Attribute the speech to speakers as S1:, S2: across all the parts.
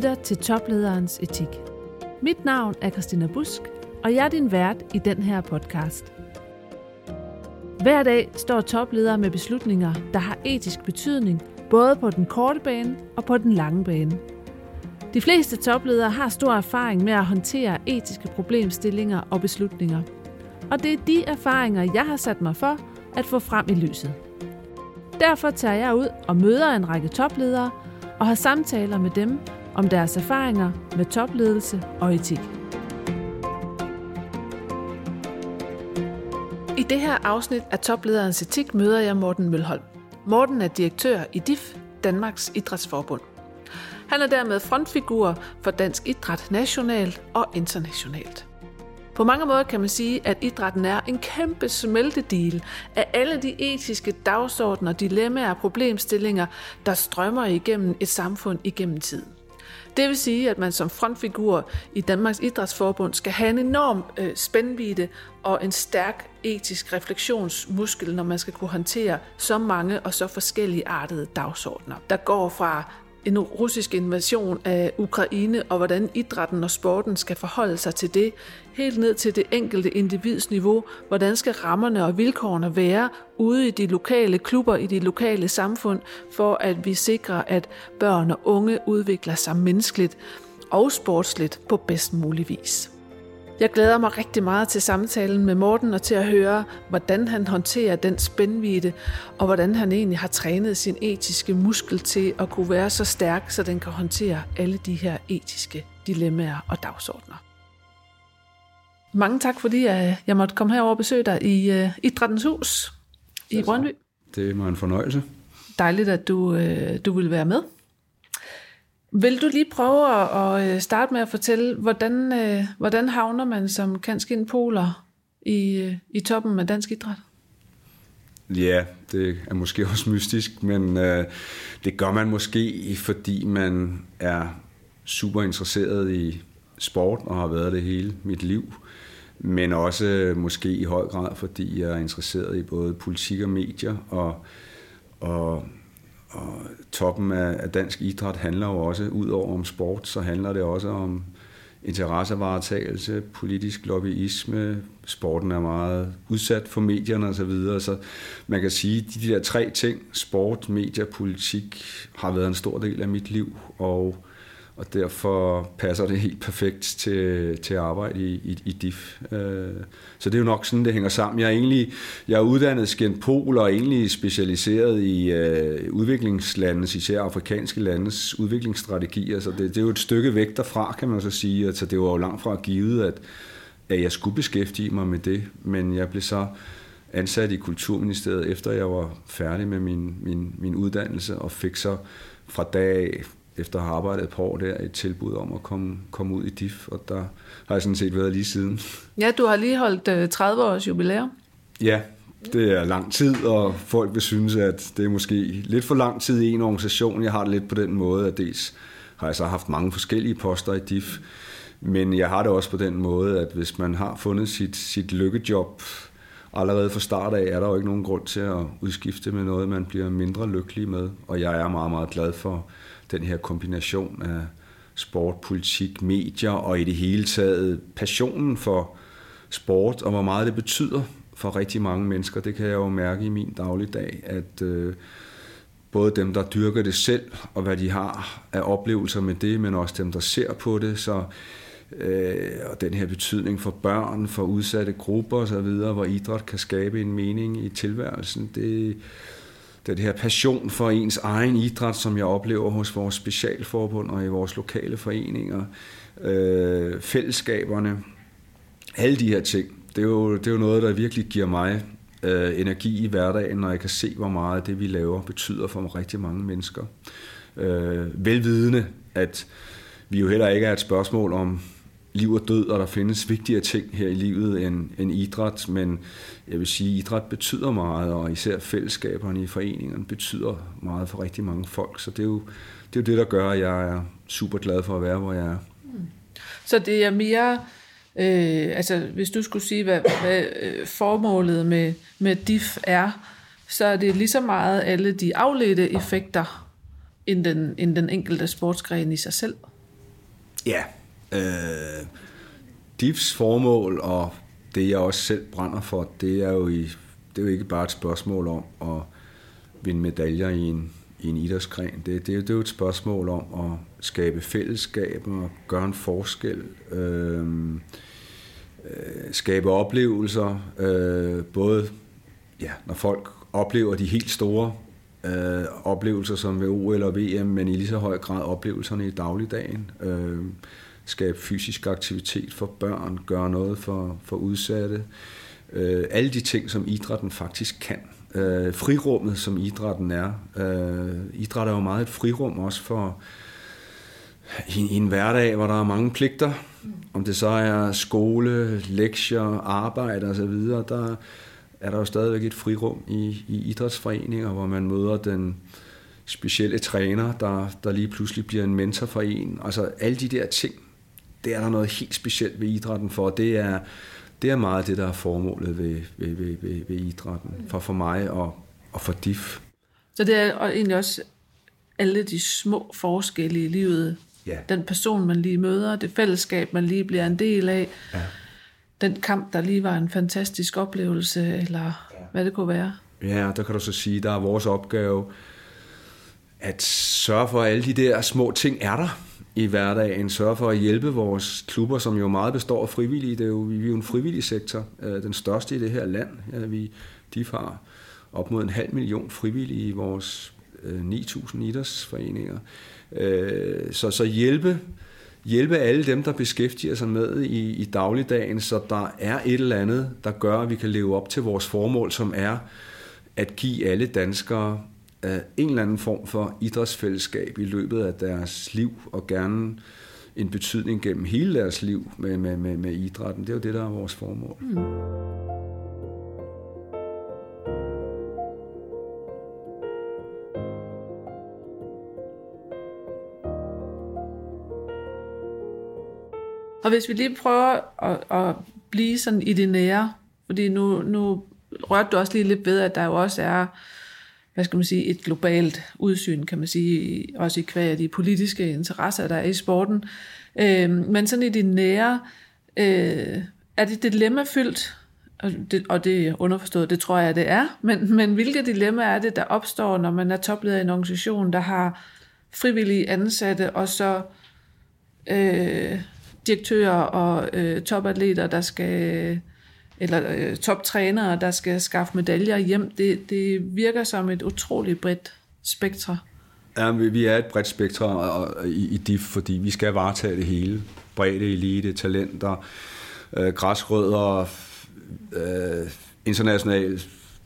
S1: lytter til Toplederens Etik. Mit navn er Christina Busk, og jeg er din vært i den her podcast. Hver dag står topledere med beslutninger, der har etisk betydning, både på den korte bane og på den lange bane. De fleste topledere har stor erfaring med at håndtere etiske problemstillinger og beslutninger. Og det er de erfaringer, jeg har sat mig for at få frem i lyset. Derfor tager jeg ud og møder en række topledere og har samtaler med dem om deres erfaringer med topledelse og etik. I det her afsnit af Toplederens Etik møder jeg Morten Mølholm. Morten er direktør i DIF, Danmarks Idrætsforbund. Han er dermed frontfigur for dansk idræt nationalt og internationalt. På mange måder kan man sige, at idrætten er en kæmpe smeltedil af alle de etiske dagsordner, dilemmaer og problemstillinger, der strømmer igennem et samfund igennem tiden. Det vil sige, at man som frontfigur i Danmarks Idrætsforbund skal have en enorm øh, spændvidde og en stærk etisk refleksionsmuskel, når man skal kunne håndtere så mange og så forskellige artede dagsordner, der går fra en russisk invasion af Ukraine, og hvordan idrætten og sporten skal forholde sig til det, helt ned til det enkelte individs niveau. Hvordan skal rammerne og vilkårene være ude i de lokale klubber, i de lokale samfund, for at vi sikrer, at børn og unge udvikler sig menneskeligt og sportsligt på bedst mulig vis. Jeg glæder mig rigtig meget til samtalen med Morten og til at høre, hvordan han håndterer den spændvidde, og hvordan han egentlig har trænet sin etiske muskel til at kunne være så stærk, så den kan håndtere alle de her etiske dilemmaer og dagsordner. Mange tak, fordi jeg måtte komme herover og besøge dig i uh, Idrættens Hus i Brøndby.
S2: Det var en fornøjelse.
S1: Dejligt, at du, uh, du vil være med. Vil du lige prøve at øh, starte med at fortælle, hvordan, øh, hvordan havner man som kanskinn poler i, øh, i toppen af dansk idræt?
S2: Ja, det er måske også mystisk, men øh, det gør man måske, fordi man er super interesseret i sport og har været det hele mit liv. Men også måske i høj grad, fordi jeg er interesseret i både politik og medier og, og og toppen af, dansk idræt handler jo også, ud over om sport, så handler det også om interessevaretagelse, politisk lobbyisme, sporten er meget udsat for medierne osv., så, videre. så man kan sige, at de der tre ting, sport, medier, politik, har været en stor del af mit liv, og og derfor passer det helt perfekt til, til at arbejde i, i, i DIF. Øh, så det er jo nok sådan, det hænger sammen. Jeg er egentlig jeg er uddannet skændpol og er egentlig specialiseret i øh, udviklingslandets, især afrikanske landes udviklingsstrategier, så det, det er jo et stykke væk derfra, kan man så sige. Altså, det var jo langt fra givet, at, at jeg skulle beskæftige mig med det, men jeg blev så ansat i Kulturministeriet, efter jeg var færdig med min, min, min uddannelse, og fik så fra dag efter at have arbejdet et par år der, et tilbud om at komme, komme ud i DIF, og der har jeg sådan set været lige siden.
S1: Ja, du har lige holdt 30 øh, års jubilæum.
S2: Ja, det er lang tid, og folk vil synes, at det er måske lidt for lang tid i en organisation. Jeg har det lidt på den måde, at dels har jeg så haft mange forskellige poster i DIF, men jeg har det også på den måde, at hvis man har fundet sit, sit lykkejob allerede fra start af, er der jo ikke nogen grund til at udskifte med noget, man bliver mindre lykkelig med. Og jeg er meget, meget glad for den her kombination af sport, politik, medier og i det hele taget passionen for sport og hvor meget det betyder for rigtig mange mennesker. Det kan jeg jo mærke i min dagligdag, at øh, både dem, der dyrker det selv, og hvad de har af oplevelser med det, men også dem, der ser på det, så øh, og den her betydning for børn, for udsatte grupper osv., hvor idræt kan skabe en mening i tilværelsen, det, det her passion for ens egen idræt, som jeg oplever hos vores specialforbund og i vores lokale foreninger, øh, fællesskaberne, alle de her ting, det er, jo, det er jo noget, der virkelig giver mig øh, energi i hverdagen, når jeg kan se, hvor meget det, vi laver, betyder for rigtig mange mennesker. Øh, velvidende, at vi jo heller ikke er et spørgsmål om liv og død, og der findes vigtigere ting her i livet end, end idræt, men jeg vil sige, at idræt betyder meget, og især fællesskaberne i foreningerne betyder meget for rigtig mange folk, så det er jo det, er jo det der gør, at jeg er super glad for at være, hvor jeg er.
S1: Så det er mere, øh, altså hvis du skulle sige, hvad, hvad øh, formålet med, med DIF er, så er det lige så meget alle de afledte effekter, end den, end den enkelte sportsgren i sig selv.
S2: Ja, øh, DIPs formål, og det jeg også selv brænder for, det er jo, i, det er jo ikke bare et spørgsmål om at vinde medaljer i en, i en idrætsgren. Det, det, det er jo et spørgsmål om at skabe fællesskaber, gøre en forskel, øh, øh, skabe oplevelser, øh, både ja, når folk oplever de helt store øh, oplevelser som ved OL og VM, men i lige så høj grad oplevelserne i dagligdagen. Øh, skabe fysisk aktivitet for børn, gøre noget for, for udsatte. Øh, alle de ting, som idrætten faktisk kan. Øh, frirummet, som idrætten er. Øh, idræt er jo meget et frirum også for i, i en hverdag, hvor der er mange pligter. Om det så er skole, lektier, arbejde osv., der er der jo stadigvæk et frirum i, i idrætsforeninger, hvor man møder den specielle træner, der, der lige pludselig bliver en mentor for en. Altså alle de der ting, det er der noget helt specielt ved idrætten for. Det er, det er meget det, der er formålet ved, ved, ved, ved, ved idrætten, for, for mig og, og for DIF.
S1: Så det er egentlig også alle de små forskelle i livet.
S2: Ja.
S1: Den person, man lige møder, det fællesskab, man lige bliver en del af.
S2: Ja.
S1: Den kamp, der lige var en fantastisk oplevelse, eller ja. hvad det kunne være.
S2: Ja, der kan du så sige, der er vores opgave at sørge for, at alle de der små ting er der i hverdagen. Sørge for at hjælpe vores klubber, som jo meget består af frivillige. Det er jo, vi er jo en frivillig sektor, øh, den største i det her land. Vi, de har op mod en halv million frivillige i vores øh, 9.000 idrætsforeninger. Øh, så, så hjælpe, hjælpe alle dem, der beskæftiger sig med i, i dagligdagen, så der er et eller andet, der gør, at vi kan leve op til vores formål, som er at give alle danskere en eller anden form for idrætsfællesskab i løbet af deres liv, og gerne en betydning gennem hele deres liv med, med, med, med idrætten. Det er jo det, der er vores formål. Mm.
S1: Og hvis vi lige prøver at, at blive sådan i det nære, fordi nu, nu rørte du også lige lidt ved, at der jo også er hvad skal man sige, et globalt udsyn, kan man sige, også i kvæg af de politiske interesser, der er i sporten. Øh, men sådan i det nære, øh, er det dilemmafyldt, og det, og det er underforstået, det tror jeg, det er, men, men hvilke dilemmaer er det, der opstår, når man er topleder i en organisation, der har frivillige ansatte, og så øh, direktører og øh, topatleter, der skal eller øh, toptrænere, der skal skaffe medaljer hjem, det, det virker som et utroligt bredt spektre.
S2: Ja, vi er et bredt spektrum i, i DIF, fordi vi skal varetage det hele. Bredde, elite, talenter, øh, græsrødder, øh, international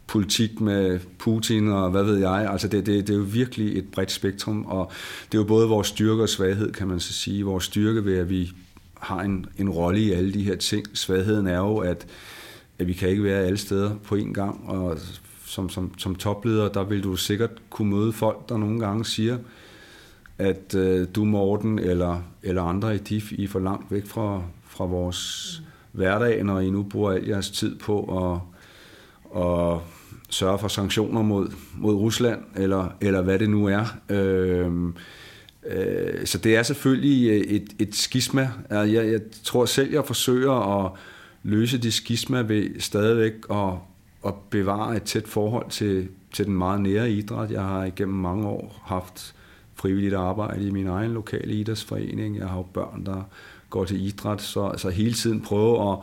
S2: politik med Putin og hvad ved jeg. Altså det, det, det er jo virkelig et bredt spektrum, og det er jo både vores styrke og svaghed, kan man så sige. Vores styrke ved, at vi har en, en rolle i alle de her ting. Svagheden er jo, at at vi kan ikke være alle steder på én gang, og som, som, som topleder, der vil du sikkert kunne møde folk, der nogle gange siger, at øh, du, Morten, eller, eller andre i DIF, I er for langt væk fra, fra vores mm. hverdag, når I nu bruger al jeres tid på at, at sørge for sanktioner mod, mod Rusland, eller, eller hvad det nu er. Øh, øh, så det er selvfølgelig et, et skisma. Jeg, jeg tror selv, jeg forsøger at løse de skisma ved stadigvæk at, at bevare et tæt forhold til, til den meget nære idræt. Jeg har igennem mange år haft frivilligt arbejde i min egen lokale idrætsforening. Jeg har jo børn, der går til idræt, så altså hele tiden prøve at,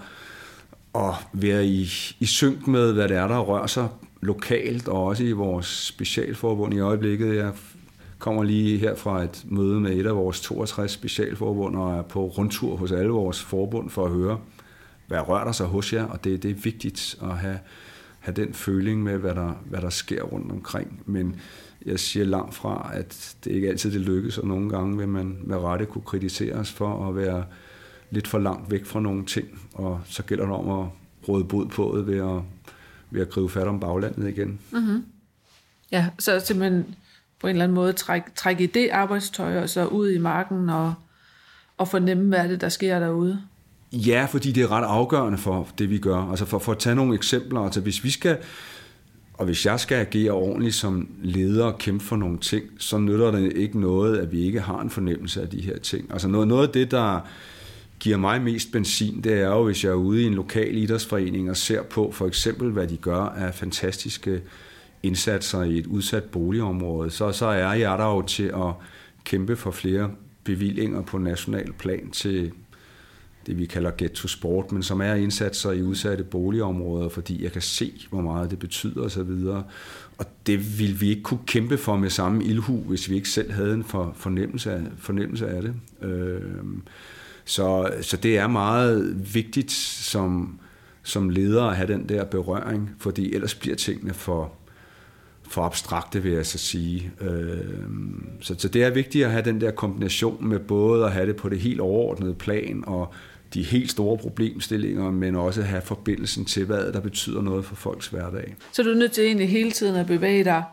S2: at være i, i synk med, hvad det er, der rører sig lokalt, og også i vores specialforbund i øjeblikket. Jeg kommer lige her fra et møde med et af vores 62 specialforbund, og er på rundtur hos alle vores forbund for at høre, hvad rører der sig hos jer, og det, det er vigtigt at have, have den føling med, hvad der, hvad der sker rundt omkring. Men jeg siger langt fra, at det ikke altid det lykkes, og nogle gange vil man med rette kunne kritiseres for at være lidt for langt væk fra nogle ting, og så gælder det om at råde bod på det ved at, ved at gribe fat om baglandet igen.
S1: Mm-hmm. Ja, så simpelthen på en eller anden måde trække, træk i det arbejdstøj og så ud i marken og, og fornemme, hvad er det, der sker derude.
S2: Ja, fordi det er ret afgørende for det, vi gør. Altså for, for at tage nogle eksempler, altså hvis vi skal og hvis jeg skal agere ordentligt som leder og kæmpe for nogle ting, så nytter det ikke noget, at vi ikke har en fornemmelse af de her ting. Altså noget, noget af det, der giver mig mest benzin, det er jo, hvis jeg er ude i en lokal idrætsforening og ser på for eksempel, hvad de gør af fantastiske indsatser i et udsat boligområde, så, så er jeg der jo til at kæmpe for flere bevillinger på national plan til det, vi kalder Get to Sport, men som er indsatser i udsatte boligområder, fordi jeg kan se, hvor meget det betyder osv. Og det ville vi ikke kunne kæmpe for med samme ilhu, hvis vi ikke selv havde en for, fornemmelse, af, fornemmelse af det. Øh, så, så det er meget vigtigt som, som leder at have den der berøring, fordi ellers bliver tingene for, for abstrakte, vil jeg så sige. Øh, så, så det er vigtigt at have den der kombination med både at have det på det helt overordnede plan og de helt store problemstillinger, men også have forbindelsen til, hvad der betyder noget for folks hverdag.
S1: Så du er nødt til egentlig hele tiden at bevæge dig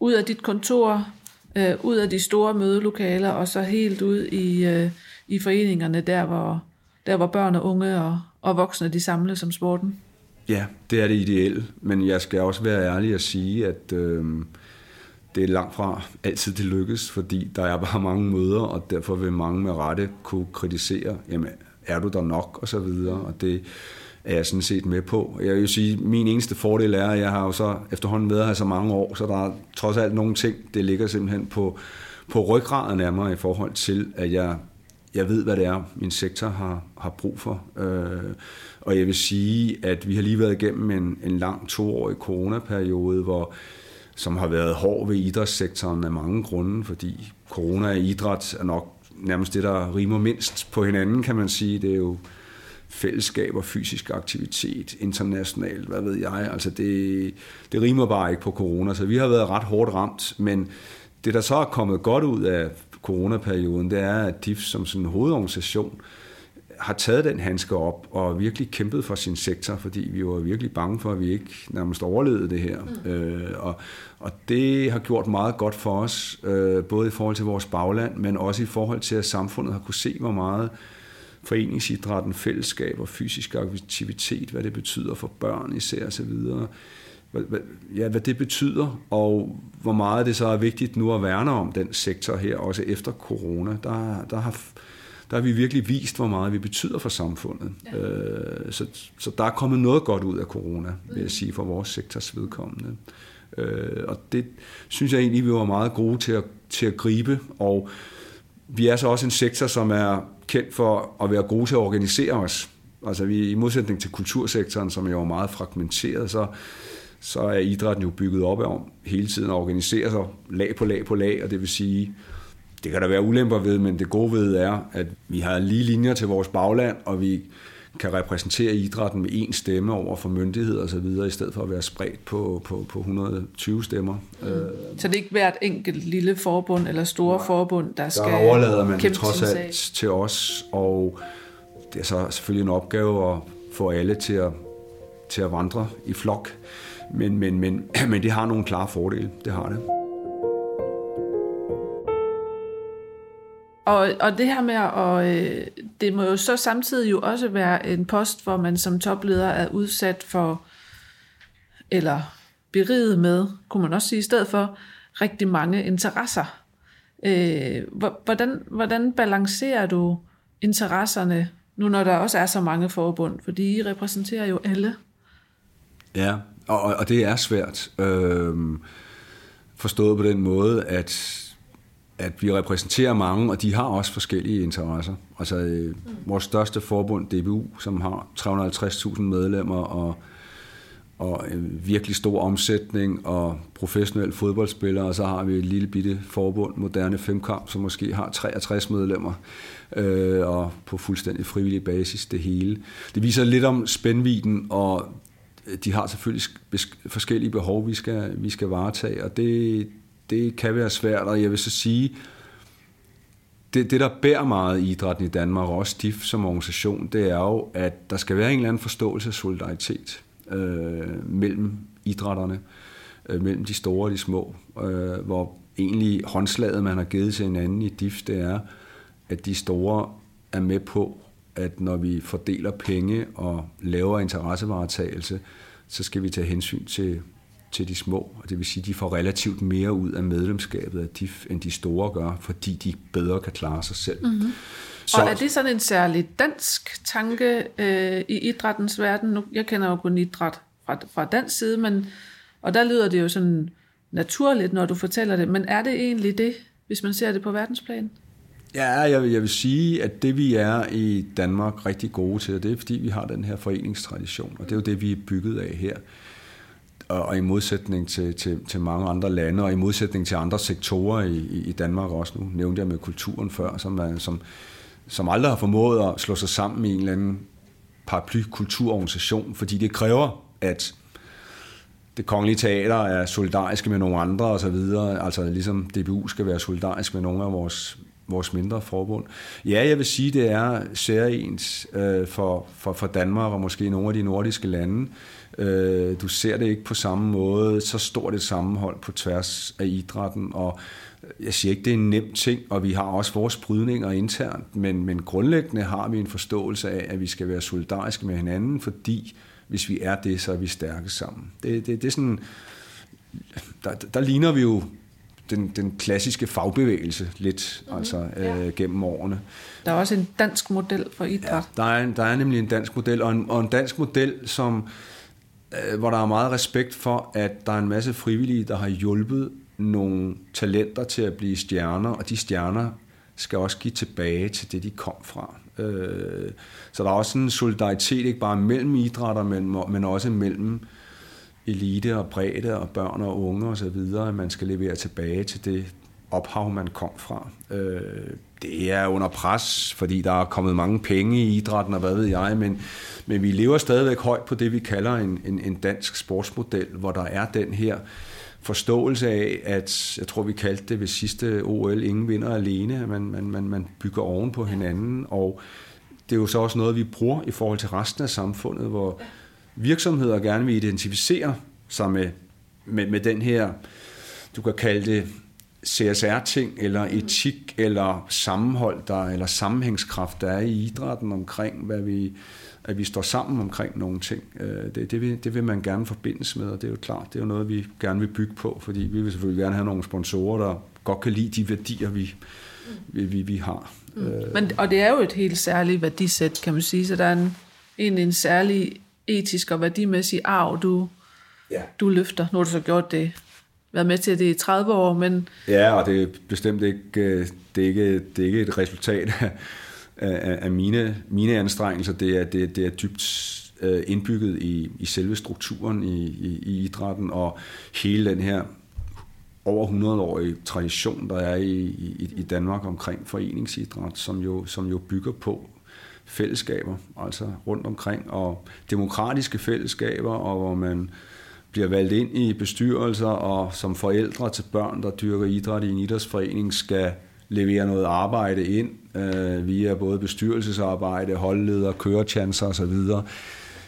S1: ud af dit kontor, øh, ud af de store mødelokaler, og så helt ud i, øh, i foreningerne, der hvor, der hvor børn og unge og, og voksne de samles som sporten?
S2: Ja, det er det ideelle, men jeg skal også være ærlig og sige, at øh, det er langt fra altid det lykkes, fordi der er bare mange møder, og derfor vil mange med rette kunne kritisere, jamen er du der nok, og så videre, og det er jeg sådan set med på. Jeg vil sige, min eneste fordel er, at jeg har jo så efterhånden været her så mange år, så der er trods alt nogle ting, det ligger simpelthen på, på ryggraden af mig i forhold til, at jeg, jeg ved, hvad det er, min sektor har, har brug for. Øh, og jeg vil sige, at vi har lige været igennem en, en lang toårig coronaperiode, hvor som har været hård ved idrætssektoren af mange grunde, fordi corona og idræt er nok nærmest det, der rimer mindst på hinanden, kan man sige. Det er jo fællesskab og fysisk aktivitet internationalt, hvad ved jeg. Altså det, det rimer bare ikke på corona, så vi har været ret hårdt ramt, men det, der så er kommet godt ud af coronaperioden, det er, at DIF som sådan en hovedorganisation har taget den handske op og virkelig kæmpet for sin sektor, fordi vi var virkelig bange for, at vi ikke nærmest overlevede det her. Mm. Øh, og, og det har gjort meget godt for os, øh, både i forhold til vores bagland, men også i forhold til, at samfundet har kunne se, hvor meget foreningsidrætten, fællesskab og fysisk aktivitet, hvad det betyder for børn især osv., ja, hvad det betyder, og hvor meget det så er vigtigt nu at værne om den sektor her, også efter corona. Der, der har der har vi virkelig vist, hvor meget vi betyder for samfundet. Ja. Øh, så, så der er kommet noget godt ud af corona, vil jeg sige, for vores sektors vedkommende. Øh, og det synes jeg egentlig, vi var meget gode til at, til at gribe, og vi er så også en sektor, som er kendt for at være gode til at organisere os. Altså vi, i modsætning til kultursektoren, som er jo meget fragmenteret, så, så er idrætten jo bygget op om hele tiden at organisere sig lag på lag på lag, og det vil sige, det kan der være ulemper ved, men det gode ved er, at vi har lige linjer til vores bagland, og vi kan repræsentere idrætten med én stemme over for myndigheder og så videre, i stedet for at være spredt på, på, på 120 stemmer. Mm.
S1: Så det er ikke hvert enkelt lille forbund eller store Nej. forbund, der skal
S2: Der overlader man det trods alt til os, og det er så selvfølgelig en opgave at få alle til at, til at vandre i flok. Men, men, men, men det har nogle klare fordele, det har det.
S1: Og, og det her med, at øh, det må jo så samtidig jo også være en post, hvor man som topleder er udsat for, eller beriget med, kunne man også sige i stedet for, rigtig mange interesser. Øh, hvordan, hvordan balancerer du interesserne, nu når der også er så mange forbund, fordi I repræsenterer jo alle.
S2: Ja, og, og det er svært. Øh, forstået på den måde, at at vi repræsenterer mange, og de har også forskellige interesser. Altså øh, vores største forbund, DBU, som har 350.000 medlemmer og, og en virkelig stor omsætning og professionelle fodboldspillere, og så har vi et lille bitte forbund, Moderne Femkamp, som måske har 63 medlemmer, øh, og på fuldstændig frivillig basis det hele. Det viser lidt om spændviden, og øh, de har selvfølgelig forskellige behov, vi skal, vi skal varetage, og det, det kan være svært, og jeg vil så sige, det, det der bærer meget i idrætten i Danmark, og også DIF som organisation, det er jo, at der skal være en eller anden forståelse af solidaritet øh, mellem idrætterne, øh, mellem de store og de små, øh, hvor egentlig håndslaget, man har givet til hinanden i DIF, det er, at de store er med på, at når vi fordeler penge og laver interessevaretagelse, så skal vi tage hensyn til til de små. Og det vil sige, at de får relativt mere ud af medlemskabet af DIF, end de store gør, fordi de bedre kan klare sig selv. Mm-hmm.
S1: Så, og er det sådan en særlig dansk tanke øh, i idrættens verden? Nu, jeg kender jo kun idræt fra, fra dansk side, men, og der lyder det jo sådan naturligt, når du fortæller det. Men er det egentlig det, hvis man ser det på verdensplan?
S2: Ja, jeg vil, jeg vil sige, at det vi er i Danmark rigtig gode til, det er fordi vi har den her foreningstradition, og det er jo det, vi er bygget af her. Og, og i modsætning til, til, til mange andre lande, og i modsætning til andre sektorer i, i Danmark også, nu nævnte jeg med kulturen før, som, er, som, som aldrig har formået at slå sig sammen i en eller anden paraply-kulturorganisation, fordi det kræver, at det kongelige teater er solidariske med nogle andre og så videre. Altså ligesom DBU skal være solidarisk med nogle af vores, vores mindre forbund. Ja, jeg vil sige, det er særligt øh, for, for, for Danmark og måske nogle af de nordiske lande. Øh, du ser det ikke på samme måde, så stort et sammenhold på tværs af idrætten, og jeg siger ikke, det er en nem ting, og vi har også vores brydninger internt, men, men grundlæggende har vi en forståelse af, at vi skal være solidariske med hinanden, fordi hvis vi er det, så er vi stærke sammen. Det, det, det er sådan, der, der ligner vi jo den, den klassiske fagbevægelse lidt, mm-hmm. altså ja. øh, gennem årene.
S1: Der er også en dansk model for idræt. Ja,
S2: der er, der er nemlig en dansk model, og en, og en dansk model, som, øh, Øh, hvor der er meget respekt for, at der er en masse frivillige, der har hjulpet nogle talenter til at blive stjerner, og de stjerner skal også give tilbage til det, de kom fra. Øh, så der er også en solidaritet, ikke bare mellem idrætter, men, men også mellem elite og bredde og børn og unge osv., at man skal levere tilbage til det ophav, man kom fra. Øh, det er under pres, fordi der er kommet mange penge i idrætten, og hvad ved jeg, men, men vi lever stadigvæk højt på det, vi kalder en, en, en dansk sportsmodel, hvor der er den her forståelse af, at jeg tror, vi kaldte det ved sidste OL, ingen vinder alene, man, man, man, man bygger oven på hinanden, og det er jo så også noget, vi bruger i forhold til resten af samfundet, hvor virksomheder gerne vil identificere sig med, med, med den her, du kan kalde det CSR-ting, eller etik, eller sammenhold, der, eller sammenhængskraft, der er i idrætten omkring, hvad vi, at vi står sammen omkring nogle ting. Øh, det, det, vil, det vil man gerne forbindes med, og det er jo klart, det er jo noget, vi gerne vil bygge på, fordi vi vil selvfølgelig gerne have nogle sponsorer, der godt kan lide de værdier, vi, vi, vi, vi har.
S1: Mm. Men, og det er jo et helt særligt værdisæt, kan man sige, så der er en, en, en særlig etisk og værdimæssig arv, du, ja. du løfter. Nu har du så gjort det været med til det i 30 år, men...
S2: Ja, og det er bestemt ikke, øh, det er ikke, det er ikke et resultat af, af, af mine, mine anstrengelser. Det er, det, det er dybt øh, indbygget i, i selve strukturen i, i, i idrætten, og hele den her over 100-årige tradition, der er i, i, i Danmark omkring foreningsidræt, som jo, som jo bygger på fællesskaber, altså rundt omkring, og demokratiske fællesskaber, og hvor man bliver valgt ind i bestyrelser, og som forældre til børn, der dyrker idræt i en idrætsforening, skal levere noget arbejde ind øh, via både bestyrelsesarbejde, holdleder, kørechancer osv.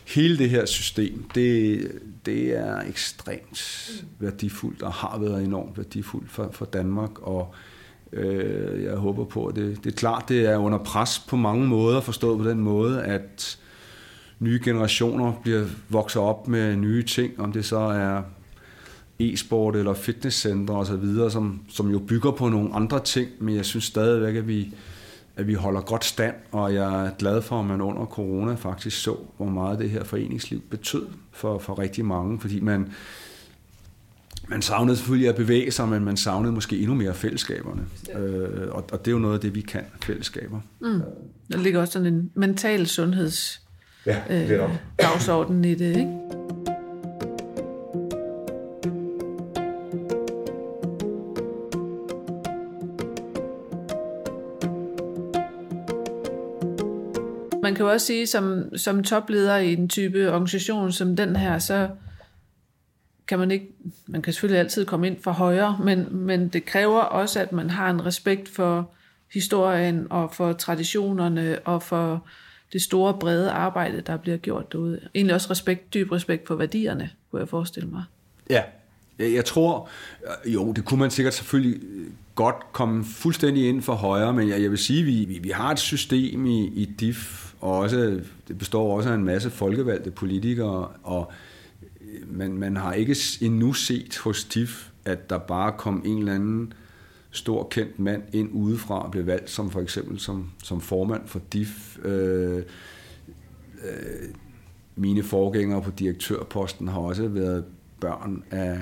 S2: Hele det her system, det, det er ekstremt værdifuldt og har været enormt værdifuldt for, for Danmark, og øh, jeg håber på, at det, det er klart, det er under pres på mange måder, forstået på den måde, at nye generationer bliver vokser op med nye ting, om det så er e-sport eller fitnesscentre osv., som, som jo bygger på nogle andre ting, men jeg synes stadigvæk, at vi, at vi holder godt stand, og jeg er glad for, at man under corona faktisk så, hvor meget det her foreningsliv betød for, for rigtig mange, fordi man, man savnede selvfølgelig at bevæge sig, men man savnede måske endnu mere fællesskaberne. Øh, og, og det er jo noget af det, vi kan, fællesskaber. Mm.
S1: Der ligger også sådan en mental sundheds ja, øh, dagsorden i det, ikke? Man kan jo også sige, som, som topleder i en type organisation som den her, så kan man ikke, man kan selvfølgelig altid komme ind for højre, men, men det kræver også, at man har en respekt for historien og for traditionerne og for det store, brede arbejde, der bliver gjort derude. Egentlig også respekt, dyb respekt for værdierne, kunne jeg forestille mig.
S2: Ja, jeg tror, øh, jo, det kunne man sikkert selvfølgelig øh, godt komme fuldstændig ind for højre, men jeg, jeg vil sige, at vi, vi, vi har et system i, i DIF, og også, det består også af en masse folkevalgte politikere, og øh, man, man har ikke endnu set hos DIF, at der bare kom en eller anden stor kendt mand ind udefra og blev valgt som for eksempel som, som formand for DIF. Øh, øh, mine forgængere på direktørposten har også været børn af,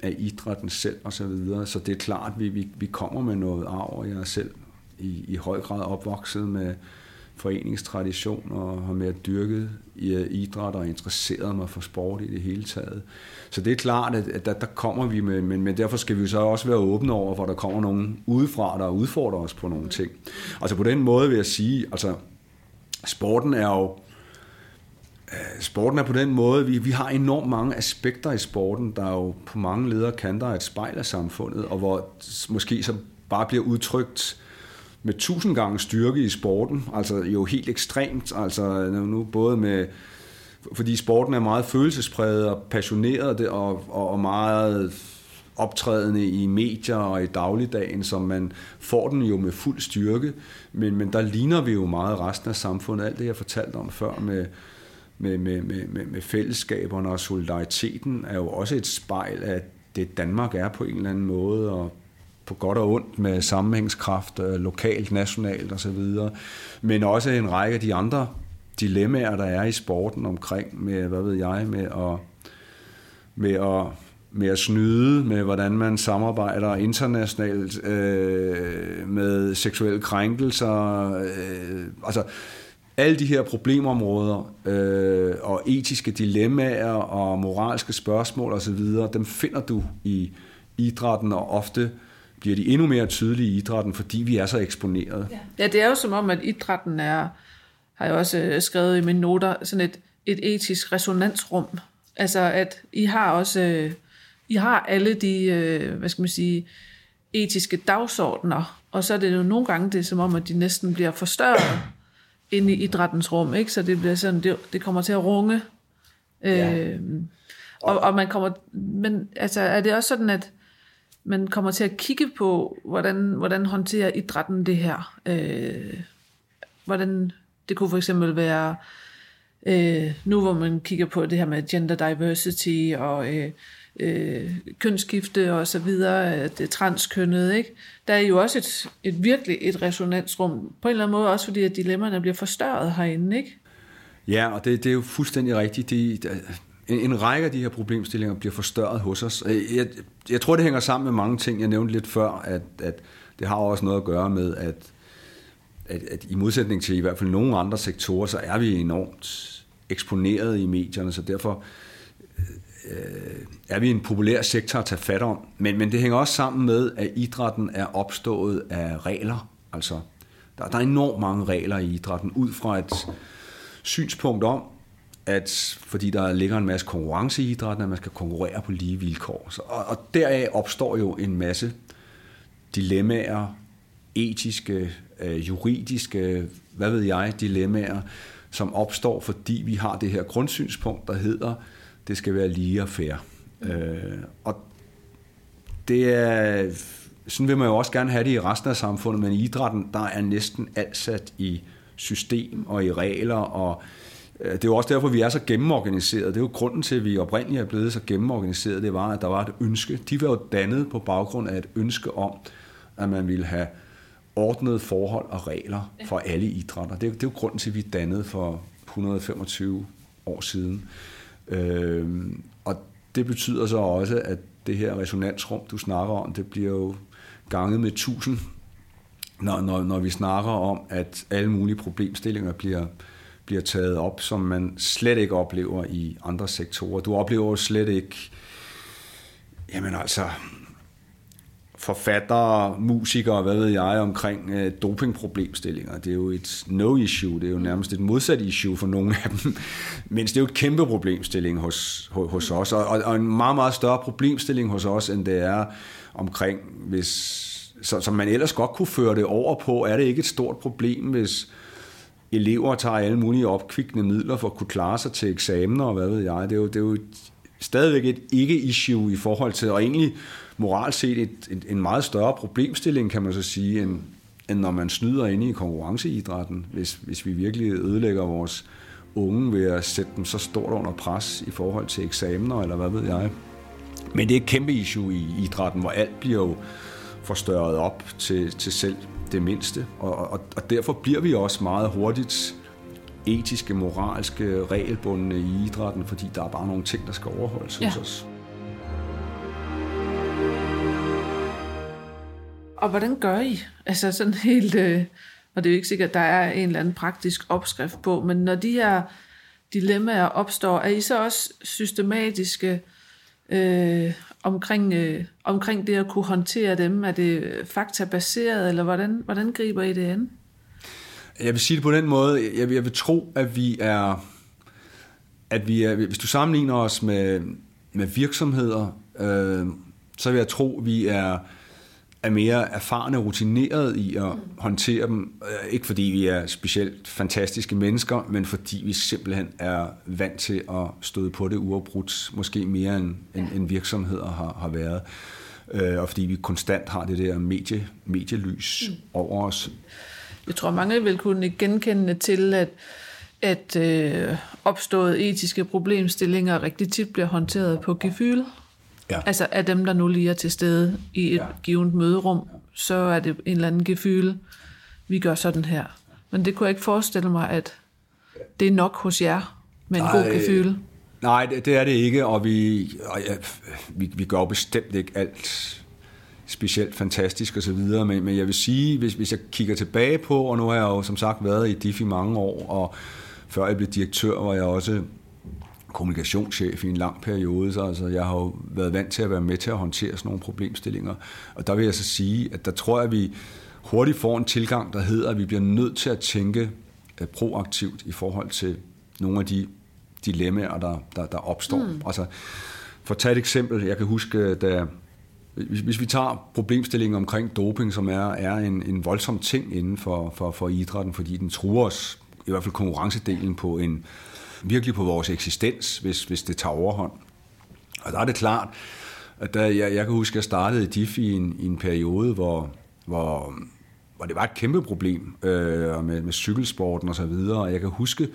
S2: af idrætten selv og så videre. Så det er klart, at vi, vi, vi kommer med noget arv, og jeg er selv i, i høj grad opvokset med foreningstradition og har mere dyrket i øh, idræt og interesseret mig for sport i det hele taget. Så det er klart, at, at der, der kommer vi med, men, men derfor skal vi så også være åbne over, hvor der kommer nogen udefra, der udfordrer os på nogle ting. Altså på den måde vil jeg sige, altså sporten er jo øh, Sporten er på den måde, vi, vi har enormt mange aspekter i sporten, der jo på mange ledere kanter et spejl af samfundet, og hvor måske så bare bliver udtrykt med tusind gange styrke i sporten, altså jo helt ekstremt, altså nu både med, fordi sporten er meget følelsespræget og passioneret og, og meget optrædende i medier og i dagligdagen, så man får den jo med fuld styrke, men, men der ligner vi jo meget resten af samfundet. Alt det, jeg fortalte om før med, med, med, med, med fællesskaberne og solidariteten, er jo også et spejl af det Danmark er på en eller anden måde, og på godt og ondt med sammenhængskraft, øh, lokalt, nationalt osv., men også en række af de andre dilemmaer, der er i sporten omkring med, hvad ved jeg, med at, med at, med at snyde, med hvordan man samarbejder internationalt øh, med seksuelle krænkelser, øh, altså alle de her problemområder øh, og etiske dilemmaer og moralske spørgsmål osv., dem finder du i idrætten og ofte bliver de endnu mere tydelige i idrætten, fordi vi er så eksponeret.
S1: Ja, det er jo som om, at idrætten er, har jeg også øh, skrevet i mine noter, sådan et, et etisk resonansrum. Altså, at I har også, øh, I har alle de, øh, hvad skal man sige, etiske dagsordner, og så er det jo nogle gange det er som om, at de næsten bliver forstørret inde i idrættens rum, ikke? Så det bliver sådan, det, det kommer til at runge. Ja. Øh, og, og man kommer, men altså, er det også sådan, at man kommer til at kigge på, hvordan, hvordan håndterer idrætten det her. Øh, hvordan det kunne for eksempel være, øh, nu hvor man kigger på det her med gender diversity og øh, øh, kønsskifte og så videre, det transkønnet, ikke? der er jo også et, et virkelig et resonansrum, på en eller anden måde også fordi at dilemmaerne bliver forstørret herinde, ikke?
S2: Ja, og det, det er jo fuldstændig rigtigt. Det, en, en række af de her problemstillinger bliver forstørret hos os. Øh, jeg, jeg tror, det hænger sammen med mange ting. Jeg nævnte lidt før, at, at det har også noget at gøre med, at, at, at i modsætning til i hvert fald nogle andre sektorer, så er vi enormt eksponeret i medierne, så derfor øh, er vi en populær sektor at tage fat om. Men, men det hænger også sammen med, at idrætten er opstået af regler. Altså, der, der er enormt mange regler i idrætten, ud fra et synspunkt om, at fordi der ligger en masse konkurrence i idrætten, at man skal konkurrere på lige vilkår. Så, og, og deraf opstår jo en masse dilemmaer, etiske, øh, juridiske, hvad ved jeg, dilemmaer, som opstår, fordi vi har det her grundsynspunkt, der hedder, det skal være lige og fair. Øh, og det er, sådan vil man jo også gerne have det i resten af samfundet, men i idrætten, der er næsten alt sat i system og i regler og Øh, Øh, det er jo også derfor, vi er så gennemorganiseret. Det er jo grunden til, at vi oprindeligt er blevet så gennemorganiseret. Det var, at der var et ønske. De var jo dannet på baggrund af et ønske om, at man ville have ordnede forhold og regler for alle idrætter. Det er, det er jo grunden til, at vi er dannet for 125 år siden. Øhm, og det betyder så også, at det her resonansrum, du snakker om, det bliver jo ganget med 1000, når, når, når vi snakker om, at alle mulige problemstillinger bliver, bliver taget op, som man slet ikke oplever i andre sektorer. Du oplever jo slet ikke, jamen altså, forfattere, musikere, hvad ved jeg, omkring øh, dopingproblemstillinger. Det er jo et no-issue, det er jo nærmest et modsat issue for nogle af dem, mens det er jo et kæmpe problemstilling hos, hos, hos os, og, og en meget, meget større problemstilling hos os, end det er omkring, hvis, så, som man ellers godt kunne føre det over på, er det ikke et stort problem, hvis elever tager alle mulige opkvikkende midler for at kunne klare sig til eksamener og hvad ved jeg. Det er jo, det er jo stadigvæk et ikke-issue i forhold til, og egentlig moralt set et, et, en meget større problemstilling, kan man så sige, end, end når man snyder inde i konkurrenceidrætten, hvis, hvis vi virkelig ødelægger vores unge ved at sætte dem så stort under pres i forhold til eksamener, eller hvad ved jeg. Men det er et kæmpe issue i idrætten, hvor alt bliver jo forstørret op til, til selv det mindste. Og, og, og derfor bliver vi også meget hurtigt etiske, moralske, regelbundne i idrætten, fordi der er bare nogle ting, der skal overholdes ja. hos os.
S1: Og hvordan gør I? Altså sådan helt, øh, og det er jo ikke sikkert, at der er en eller anden praktisk opskrift på, men når de her dilemmaer opstår, er I så også systematiske øh, omkring, øh, omkring det at kunne håndtere dem? Er det øh, faktabaseret, eller hvordan, hvordan griber I det an?
S2: Jeg vil sige det på den måde, jeg vil, jeg vil tro, at vi er, at vi er, hvis du sammenligner os med, med virksomheder, øh, så vil jeg tro, at vi er er mere erfarne og rutineret i at håndtere dem. Øh, ikke fordi vi er specielt fantastiske mennesker, men fordi vi simpelthen er vant til at støde på det uafbrudt, måske mere end, end, end virksomheder har, har været. Øh, og fordi vi konstant har det der medie, medielys mm. over os.
S1: Jeg tror, mange vil kunne genkende til, at at øh, opståede etiske problemstillinger rigtig tit bliver håndteret på gefyl. Ja. Altså af dem, der nu lige er til stede i et ja. givet møderum, så er det en eller anden gefyle, vi gør sådan her. Men det kunne jeg ikke forestille mig, at det er nok hos jer med en nej, god gefyle.
S2: Nej, det, det er det ikke, og vi, og ja, vi, vi gør bestemt ikke alt specielt fantastisk og så videre, men, men jeg vil sige, hvis, hvis jeg kigger tilbage på, og nu har jeg jo som sagt været i DIF i mange år, og før jeg blev direktør, var jeg også kommunikationschef i en lang periode, så altså, jeg har jo været vant til at være med til at håndtere sådan nogle problemstillinger. Og der vil jeg så sige, at der tror jeg, at vi hurtigt får en tilgang, der hedder, at vi bliver nødt til at tænke øh, proaktivt i forhold til nogle af de dilemmaer, der, der, der opstår. Mm. Altså, for at tage et eksempel, jeg kan huske, da hvis, hvis vi tager problemstillingen omkring doping, som er, er en, en voldsom ting inden for, for, for idrætten, fordi den truer os, i hvert fald konkurrencedelen på en, virkelig på vores eksistens, hvis, hvis det tager overhånd. Og der er det klart, at der, jeg, jeg kan huske, at jeg startede i DIF i en, i en periode, hvor, hvor, hvor det var et kæmpe problem øh, med, med cykelsporten osv. Og, og jeg kan huske,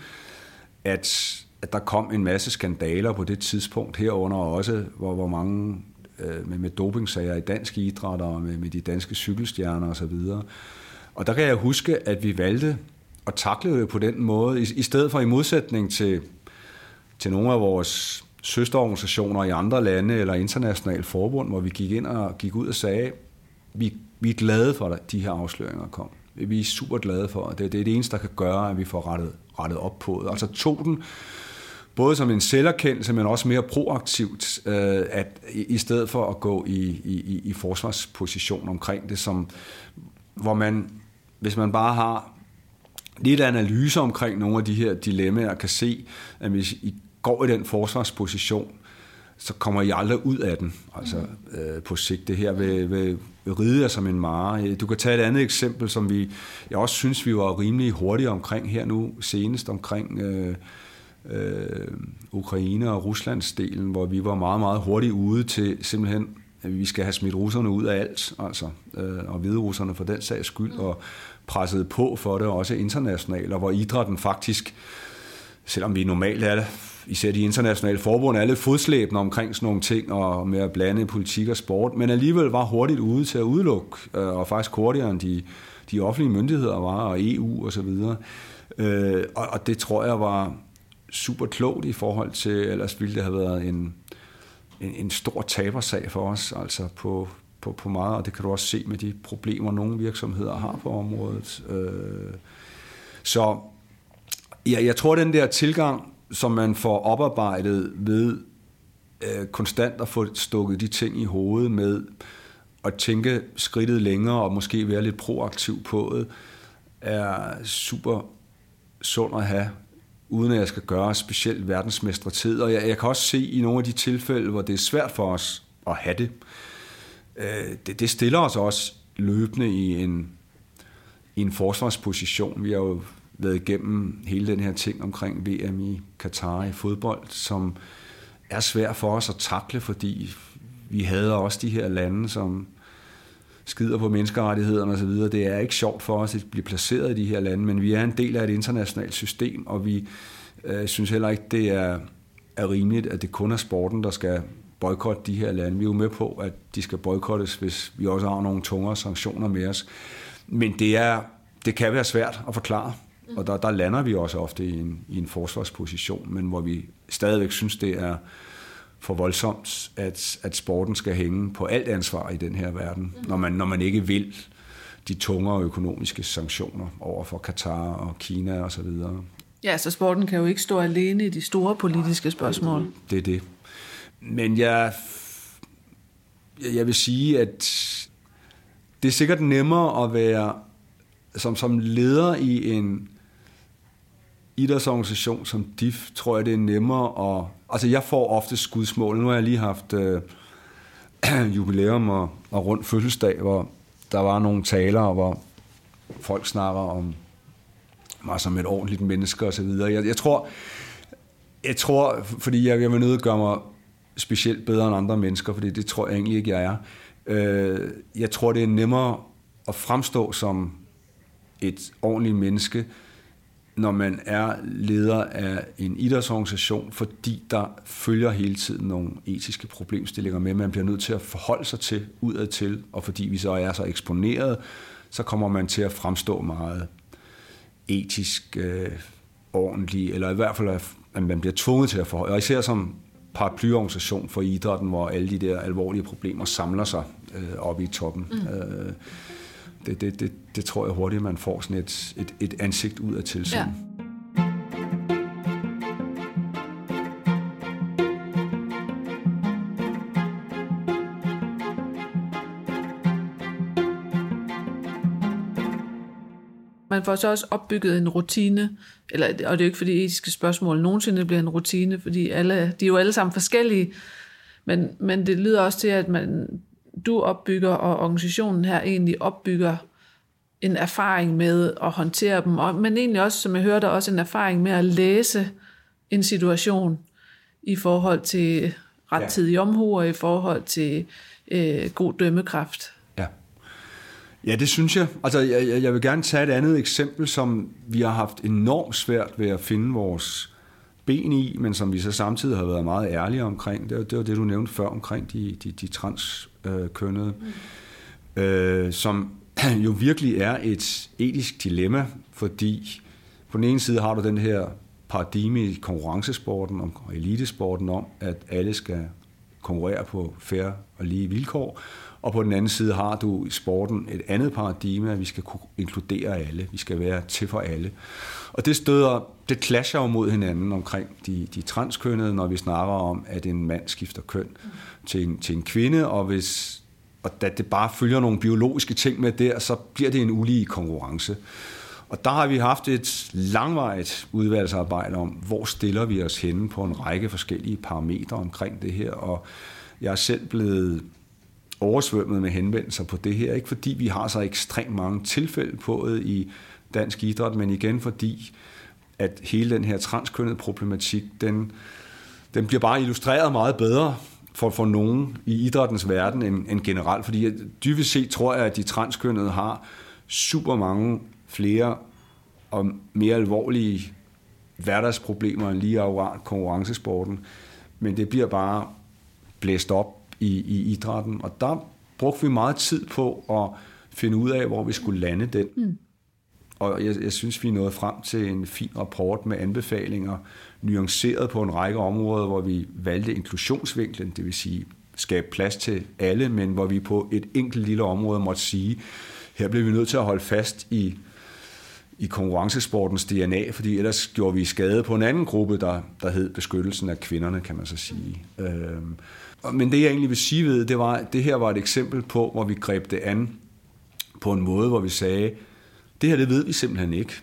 S2: at, at der kom en masse skandaler på det tidspunkt herunder også, hvor, hvor mange øh, med, med dopingsager i dansk idræt og med, med de danske cykelstjerner osv. videre. og der kan jeg huske, at vi valgte at taklede det på den måde, i, i stedet for i modsætning til, til nogle af vores søsterorganisationer i andre lande eller internationale forbund, hvor vi gik ind og gik ud og sagde, vi, vi er glade for, at de her afsløringer kom. Vi er super glade for, at det, det er det eneste, der kan gøre, at vi får rettet, rettet op på det. Altså tog den både som en selverkendelse, men også mere proaktivt, øh, at i stedet for at gå i, i, i forsvarsposition omkring det, som, hvor man, hvis man bare har lidt analyse omkring nogle af de her dilemmaer, kan se, at hvis I går i den forsvarsposition, så kommer I aldrig ud af den. Altså øh, på sigt, det her vil, vil, vil ride jer som en mare. Du kan tage et andet eksempel, som vi, jeg også synes, vi var rimelig hurtige omkring her nu, senest omkring øh, øh, Ukraine og Ruslands delen, hvor vi var meget, meget hurtigt ude til simpelthen, vi skal have smidt russerne ud af alt, altså, øh, og hvide russerne for den sags skyld, og presset på for det, også internationalt, og hvor idrætten faktisk, selvom vi normalt er det, især de internationale forbund, er lidt fodslæbende omkring sådan nogle ting, og med at blande politik og sport, men alligevel var hurtigt ude til at udelukke, øh, og faktisk hurtigere end de, de offentlige myndigheder var, og EU og så videre. Øh, og, og det tror jeg var super klogt i forhold til, ellers ville det have været en, en, en stor tabersag for os, altså på, på, på meget, og det kan du også se med de problemer, nogle virksomheder har på området. Øh, så ja, jeg tror, den der tilgang, som man får oparbejdet ved øh, konstant at få stukket de ting i hovedet med at tænke skridtet længere og måske være lidt proaktiv på det, er super sund at have, uden at jeg skal gøre specielt verdensmestre tid. Og jeg, jeg kan også se i nogle af de tilfælde, hvor det er svært for os at have det, øh, det, det stiller os også løbende i en, i en forsvarsposition. Vi har jo været igennem hele den her ting omkring VM i Katar i fodbold, som er svært for os at takle, fordi vi havde også de her lande, som skider på menneskerettighederne osv. Det er ikke sjovt for os at blive placeret i de her lande, men vi er en del af et internationalt system, og vi øh, synes heller ikke, det er, er rimeligt, at det kun er sporten, der skal boykotte de her lande. Vi er jo med på, at de skal boykottes, hvis vi også har nogle tungere sanktioner med os. Men det, er, det kan være svært at forklare, og der, der lander vi også ofte i en, i en forsvarsposition, men hvor vi stadigvæk synes, det er for voldsomt, at, at sporten skal hænge på alt ansvar i den her verden, når man, når man ikke vil de tungere økonomiske sanktioner over for Katar og Kina osv.
S1: Ja, så sporten kan jo ikke stå alene i de store politiske spørgsmål.
S2: Det er det. Men jeg, jeg vil sige, at det er sikkert nemmere at være som, som leder i en idrætsorganisation som DIF, tror jeg, det er nemmere at... Altså, jeg får ofte skudsmål. Nu har jeg lige haft øh, jubilæum og, og rundt fødselsdag, hvor der var nogle taler, hvor folk snakker om mig som et ordentligt menneske og så videre. Jeg, jeg tror, jeg tror, fordi jeg, jeg vil nødt gøre mig specielt bedre end andre mennesker, fordi det tror jeg egentlig ikke, jeg er. Øh, jeg tror, det er nemmere at fremstå som et ordentligt menneske, når man er leder af en idrætsorganisation, fordi der følger hele tiden nogle etiske problemstillinger med, man bliver nødt til at forholde sig til udad til, og fordi vi så er så eksponeret, så kommer man til at fremstå meget etisk øh, ordentlig, eller i hvert fald, at man bliver tvunget til at forholde. Og især som paraplyorganisation for idrætten, hvor alle de der alvorlige problemer samler sig øh, oppe i toppen. Mm. Øh, det, det, det, det tror jeg hurtigt, man får sådan et, et, et ansigt ud af tilsyn. Ja.
S1: Man får så også opbygget en rutine, eller, og det er jo ikke fordi etiske spørgsmål nogensinde bliver en rutine, fordi alle, de er jo alle sammen forskellige, men, men det lyder også til, at man du opbygger, og organisationen her egentlig opbygger en erfaring med at håndtere dem, og, men egentlig også, som jeg hørte, også en erfaring med at læse en situation i forhold til rettidig omhu og i forhold til øh, god dømmekraft.
S2: Ja. ja, det synes jeg. Altså, jeg, jeg vil gerne tage et andet eksempel, som vi har haft enormt svært ved at finde vores ben i, men som vi så samtidig har været meget ærlige omkring. Det var det, var det du nævnte før omkring de, de, de transkønnede, mm. øh, som jo virkelig er et etisk dilemma, fordi på den ene side har du den her paradigme i konkurrencesporten og elitesporten om, at alle skal konkurrere på færre og lige vilkår, og på den anden side har du i sporten et andet paradigme, at vi skal kunne inkludere alle, vi skal være til for alle. Og det støder, det clasher jo mod hinanden omkring de, de transkønnede, når vi snakker om, at en mand skifter køn til en, til en kvinde, og hvis og da det bare følger nogle biologiske ting med der, så bliver det en ulige konkurrence. Og der har vi haft et langvarigt udvalgsarbejde om, hvor stiller vi os henne på en række forskellige parametre omkring det her, og jeg er selv blevet oversvømmet med henvendelser på det her, ikke fordi vi har så ekstremt mange tilfælde på det i dansk idræt, men igen fordi, at hele den her transkønnede problematik, den, den bliver bare illustreret meget bedre for, for nogen i idrættens verden end, end generelt. Fordi dybest set tror jeg, at de transkønnede har super mange flere og mere alvorlige hverdagsproblemer end lige akkurat konkurrencesporten. Men det bliver bare blæst op i, i idrætten. Og der brugte vi meget tid på at finde ud af, hvor vi skulle lande den. Mm. Og jeg, jeg synes, vi nået frem til en fin rapport med anbefalinger, nuanceret på en række områder, hvor vi valgte inklusionsvinklen, det vil sige skabe plads til alle, men hvor vi på et enkelt lille område måtte sige, her bliver vi nødt til at holde fast i, i konkurrencesportens DNA, fordi ellers gjorde vi skade på en anden gruppe, der, der hed beskyttelsen af kvinderne, kan man så sige. Øhm, men det jeg egentlig vil sige ved, det var, at det her var et eksempel på, hvor vi greb det an på en måde, hvor vi sagde, det her det ved vi simpelthen ikke.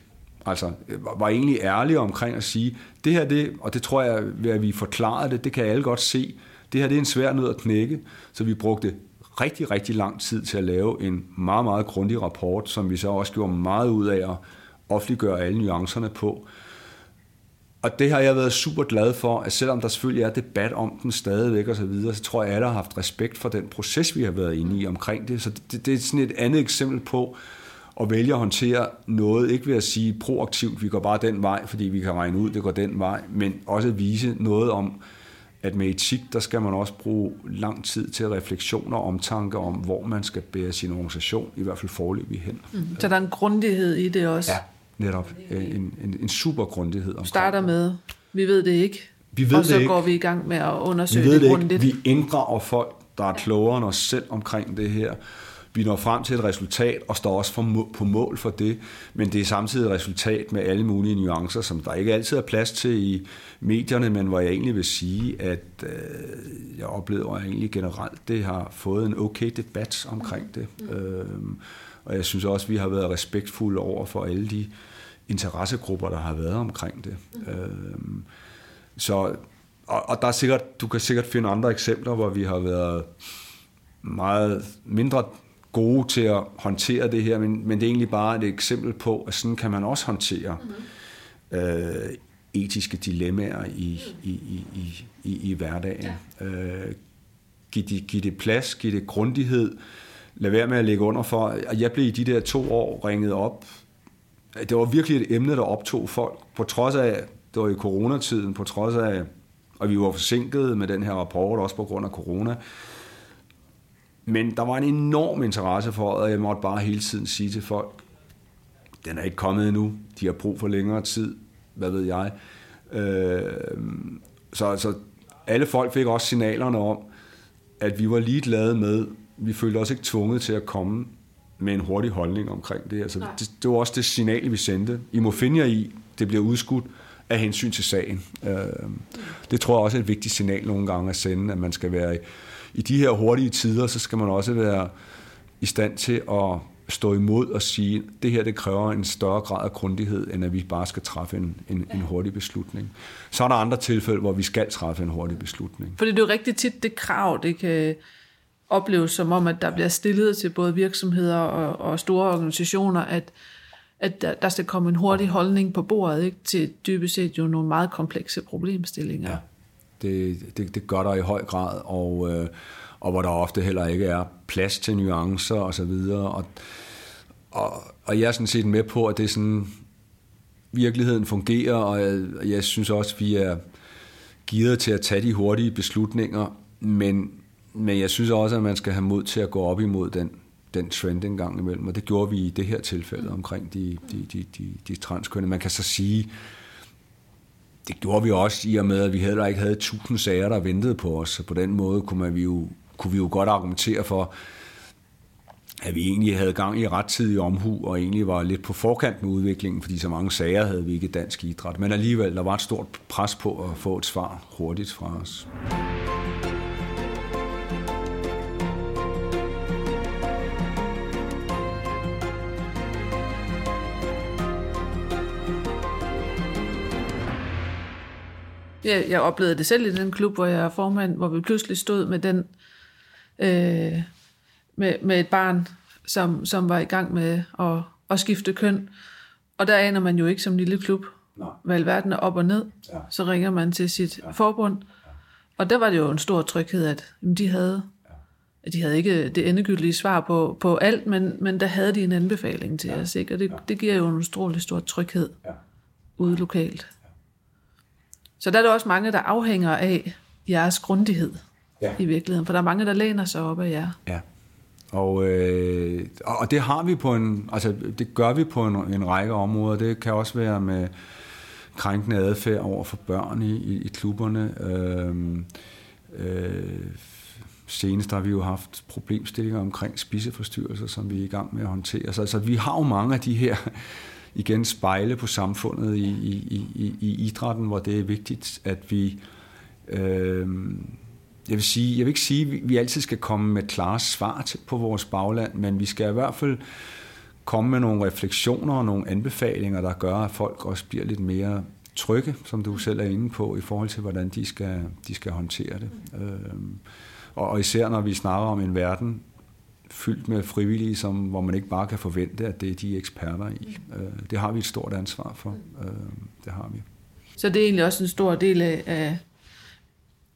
S2: Altså, øh, var egentlig ærlige omkring at sige, det her, det, og det tror jeg, ved at vi forklarede det, det kan alle godt se, det her det er en svær nød at knække, så vi brugte rigtig, rigtig lang tid til at lave en meget, meget grundig rapport, som vi så også gjorde meget ud af at offentliggøre alle nuancerne på. Og det har jeg været super glad for, at selvom der selvfølgelig er debat om den stadigvæk og så videre, så tror jeg, at alle har haft respekt for den proces, vi har været inde i omkring det. Så det, det er sådan et andet eksempel på, og vælge at håndtere noget, ikke ved at sige proaktivt, vi går bare den vej, fordi vi kan regne ud, det går den vej, men også at vise noget om, at med etik, der skal man også bruge lang tid til refleksioner og omtanke om, hvor man skal bære sin organisation, i hvert fald forløbig hen.
S1: Mm. Så der er en grundighed i det også?
S2: Ja, netop. En, en, en super grundighed.
S1: Du starter med, vi ved det ikke,
S2: vi ved
S1: og så
S2: det ikke.
S1: går vi i gang med at undersøge
S2: vi ved
S1: det,
S2: det
S1: grundigt.
S2: Ikke. Vi inddrager folk, der er klogere end os selv omkring det her. Vi når frem til et resultat og står også for, på mål for det, men det er samtidig et resultat med alle mulige nuancer, som der ikke altid er plads til i medierne, men hvor jeg egentlig vil sige, at øh, jeg oplever at egentlig generelt, det har fået en okay debat omkring det. Mm. Øh, og jeg synes også, at vi har været respektfulde over for alle de interessegrupper, der har været omkring det. Mm. Øh, så, og, og der er sikkert, du kan sikkert finde andre eksempler, hvor vi har været meget mindre gode til at håndtere det her, men, men det er egentlig bare et eksempel på, at sådan kan man også håndtere mm-hmm. øh, etiske dilemmaer i, i, i, i, i, i hverdagen. Ja. Øh, giv, det, giv det plads, giv det grundighed, lad være med at lægge under for. Jeg blev i de der to år ringet op. Det var virkelig et emne, der optog folk, på trods af, det var i coronatiden, på trods af, og vi var forsinket med den her rapport, også på grund af corona, men der var en enorm interesse for, og jeg måtte bare hele tiden sige til folk, den er ikke kommet endnu, de har brug for længere tid, hvad ved jeg. Øh, så, altså, alle folk fik også signalerne om, at vi var ligeglade med, vi følte os ikke tvunget til at komme med en hurtig holdning omkring det. Altså, det, det var også det signal, vi sendte. I må finde jer i, det bliver udskudt af hensyn til sagen. Øh, det tror jeg også er et vigtigt signal nogle gange at sende, at man skal være i, i de her hurtige tider, så skal man også være i stand til at stå imod og sige, at det her det kræver en større grad af grundighed, end at vi bare skal træffe en, en, en hurtig beslutning. Så er der andre tilfælde, hvor vi skal træffe en hurtig beslutning.
S1: Fordi det er jo rigtig tit det krav, det kan opleves som om, at der bliver stillet til både virksomheder og, og store organisationer, at, at der, der skal komme en hurtig holdning på bordet ikke, til dybest set jo nogle meget komplekse problemstillinger.
S2: Ja. Det, det, det gør der i høj grad, og, øh, og hvor der ofte heller ikke er plads til nuancer og så videre. Og, og, og jeg er sådan set med på, at det er sådan, virkeligheden fungerer, og jeg, jeg synes også, at vi er givet til at tage de hurtige beslutninger, men, men jeg synes også, at man skal have mod til at gå op imod den, den trend en gang imellem, og det gjorde vi i det her tilfælde omkring de, de, de, de, de transkønne. Man kan så sige, det gjorde vi også i og med, at vi heller ikke havde tusind sager, der ventede på os. Så på den måde kunne, man, vi jo, kunne vi jo godt argumentere for, at vi egentlig havde gang i rettidig omhu, og egentlig var lidt på forkant med udviklingen, fordi så mange sager havde vi ikke i dansk idræt. Men alligevel, der var et stort pres på at få et svar hurtigt fra os.
S1: Jeg, jeg oplevede det selv i den klub, hvor jeg er formand, hvor vi pludselig stod med den øh, med, med et barn, som, som var i gang med at, at skifte køn. Og der aner man jo ikke som lille klub, Nej. hvad alverden er op og ned. Ja. Så ringer man til sit ja. forbund. Og der var det jo en stor tryghed, at jamen, de havde ja. de havde ikke det endegyldige svar på, på alt, men, men der havde de en anbefaling til ja. os. Ikke? Og det, ja. det giver jo en utrolig stor tryghed ja. ude lokalt. Så der er der også mange, der afhænger af jeres grundighed ja. i virkeligheden, for der er mange, der læner sig op af jer.
S2: Ja, og, øh, og det har vi på en, altså det gør vi på en, en række områder. Det kan også være med krænkende adfærd over for børn i, i, i klubberne. Øh, øh, senest har vi jo haft problemstillinger omkring spiseforstyrrelser, som vi er i gang med at håndtere. Så altså, vi har jo mange af de her igen spejle på samfundet i, i, i, i idrætten, hvor det er vigtigt, at vi... Øh, jeg vil, sige, jeg vil ikke sige, at vi altid skal komme med klare svar til, på vores bagland, men vi skal i hvert fald komme med nogle refleksioner og nogle anbefalinger, der gør, at folk også bliver lidt mere trygge, som du selv er inde på, i forhold til, hvordan de skal, de skal håndtere det. Øh, og især når vi snakker om en verden, fyldt med frivillige, som, hvor man ikke bare kan forvente, at det er de eksperter i. Øh, det har vi et stort ansvar for. Øh, det har vi.
S1: Så det er egentlig også en stor del af,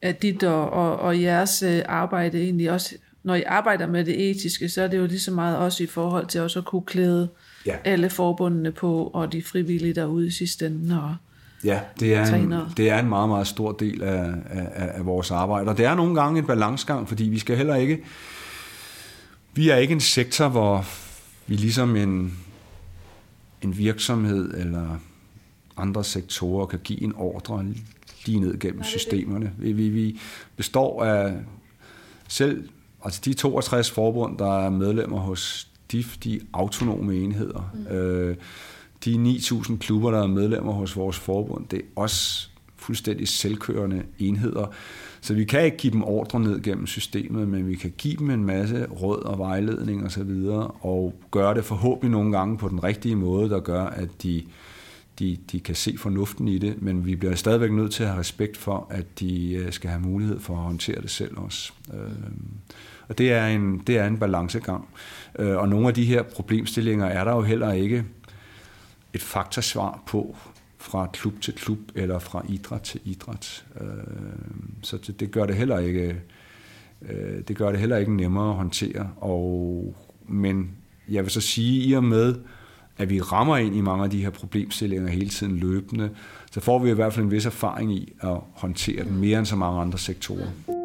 S1: af dit og, og, og jeres øh, arbejde egentlig også, når I arbejder med det etiske, så er det jo lige så meget også i forhold til også at kunne klæde ja. alle forbundene på, og de frivillige derude i sidste ende. Og
S2: ja, det er, en, det er en meget, meget stor del af, af, af vores arbejde. Og det er nogle gange en balancgang, fordi vi skal heller ikke... Vi er ikke en sektor, hvor vi ligesom en, en virksomhed eller andre sektorer kan give en ordre lige ned gennem systemerne. Vi, vi, vi består af selv altså de 62 forbund, der er medlemmer hos DIF, de autonome enheder. Mm. Øh, de 9.000 klubber, der er medlemmer hos vores forbund, det er også fuldstændig selvkørende enheder. Så vi kan ikke give dem ordre ned gennem systemet, men vi kan give dem en masse råd og vejledning osv., og, og gøre det forhåbentlig nogle gange på den rigtige måde, der gør, at de, de, de kan se fornuften i det, men vi bliver stadigvæk nødt til at have respekt for, at de øh, skal have mulighed for at håndtere det selv også. Øh, og det er en, det er en balancegang. Øh, og nogle af de her problemstillinger er der jo heller ikke et faktasvar på fra klub til klub eller fra idræt til idræt. Øh, så det, det gør det heller ikke øh, det gør det heller ikke nemmere at håndtere. Og, men jeg vil så sige, i og med, at vi rammer ind i mange af de her problemstillinger hele tiden løbende, så får vi i hvert fald en vis erfaring i at håndtere dem mere end så mange andre sektorer.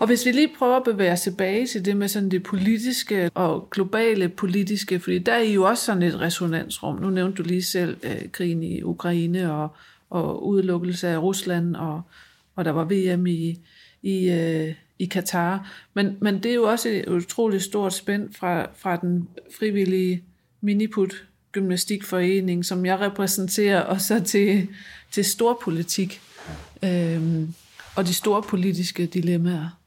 S1: Og hvis vi lige prøver at bevæge os tilbage til det med sådan det politiske og globale politiske, fordi der er jo også sådan et resonansrum. Nu nævnte du lige selv øh, krigen i Ukraine og, og udelukkelse af Rusland, og, og der var VM i, i, øh, i Katar. Men, men det er jo også et utroligt stort spænd fra, fra den frivillige miniput gymnastikforening, som jeg repræsenterer, og så til, til storpolitik øhm, og de store politiske dilemmaer.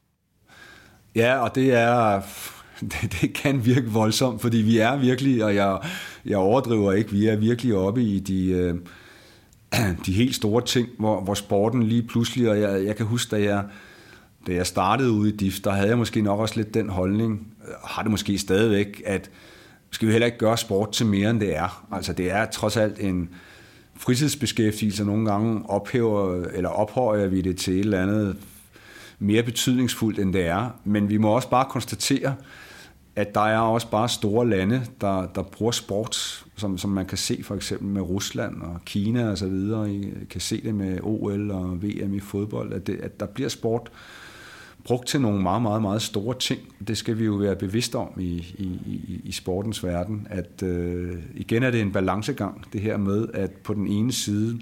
S2: Ja, og det er... Det, det kan virke voldsomt, fordi vi er virkelig, og jeg, jeg overdriver ikke, vi er virkelig oppe i de, øh, de helt store ting, hvor, hvor sporten lige pludselig, og jeg, jeg kan huske, da jeg, da jeg startede ude i DIF, der havde jeg måske nok også lidt den holdning, øh, har det måske stadigvæk, at skal vi heller ikke gøre sport til mere, end det er. Altså det er trods alt en fritidsbeskæftigelse, nogle gange ophæver, eller ophøjer vi det til et eller andet mere betydningsfuldt, end det er. Men vi må også bare konstatere, at der er også bare store lande, der, der bruger sport, som, som man kan se for eksempel med Rusland og Kina og så videre. I kan se det med OL og VM i fodbold, at, det, at der bliver sport brugt til nogle meget, meget, meget store ting. Det skal vi jo være bevidste om i, i, i, i sportens verden, at øh, igen er det en balancegang, det her med, at på den ene side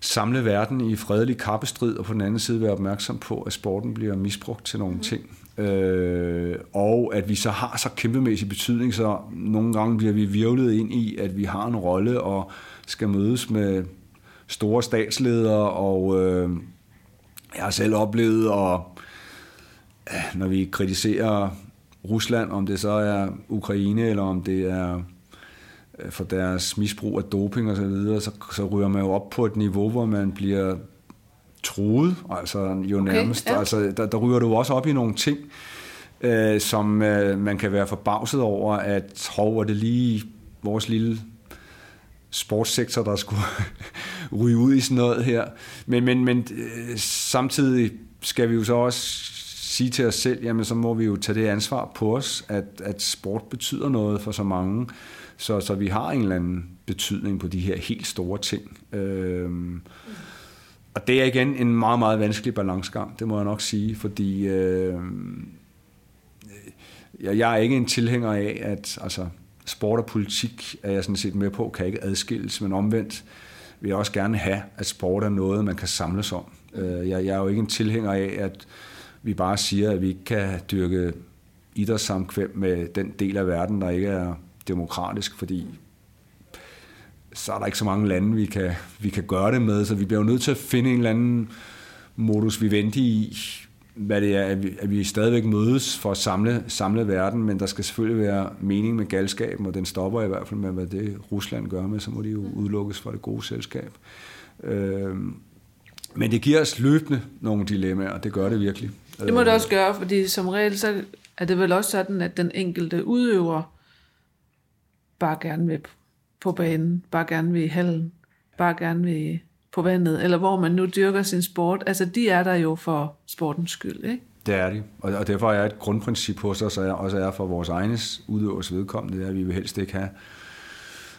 S2: samle verden i fredelig kappestrid, og på den anden side være opmærksom på, at sporten bliver misbrugt til nogle mm. ting. Øh, og at vi så har så kæmpemæssig betydning, så nogle gange bliver vi virvlet ind i, at vi har en rolle og skal mødes med store statsledere, og øh, jeg har selv oplevet, og når vi kritiserer Rusland, om det så er Ukraine, eller om det er for deres misbrug af doping og så videre, så, så ryger man jo op på et niveau, hvor man bliver truet, altså jo okay, nærmest. Ja. Altså, der, der ryger du også op i nogle ting, øh, som øh, man kan være forbavset over, at hov, var det lige vores lille sportssektor, der skulle ryge ud i sådan noget her. Men, men, men øh, samtidig skal vi jo så også sige til os selv, jamen så må vi jo tage det ansvar på os, at, at sport betyder noget for så mange. Så, så vi har en eller anden betydning på de her helt store ting. Øhm, og det er igen en meget, meget vanskelig balancegang, det må jeg nok sige, fordi øh, jeg er ikke en tilhænger af, at altså, sport og politik er jeg sådan set med på, kan ikke adskilles, men omvendt vil jeg også gerne have, at sport er noget, man kan samles om. Øh, jeg, jeg er jo ikke en tilhænger af, at vi bare siger, at vi ikke kan dyrke idrætssamkvem med den del af verden, der ikke er demokratisk, fordi så er der ikke så mange lande, vi kan, vi kan gøre det med, så vi bliver jo nødt til at finde en eller anden modus vivendi i, hvad det er, at vi, at vi stadigvæk mødes for at samle, samle verden, men der skal selvfølgelig være mening med galskaben, og den stopper i hvert fald med, hvad det Rusland gør med, så må de jo udelukkes fra det gode selskab. Øh, men det giver os løbende nogle dilemmaer, det gør det virkelig.
S1: Det må det også gøre, fordi som regel så er det vel også sådan, at den enkelte udøver bare gerne vil på banen, bare gerne vil i hallen, bare gerne vil på vandet, eller hvor man nu dyrker sin sport. Altså, de er der jo for sportens skyld, ikke?
S2: Det er de, og derfor er et grundprincip hos os, og også er for vores egnes udøvers vedkommende, det er, at vi vil helst ikke have,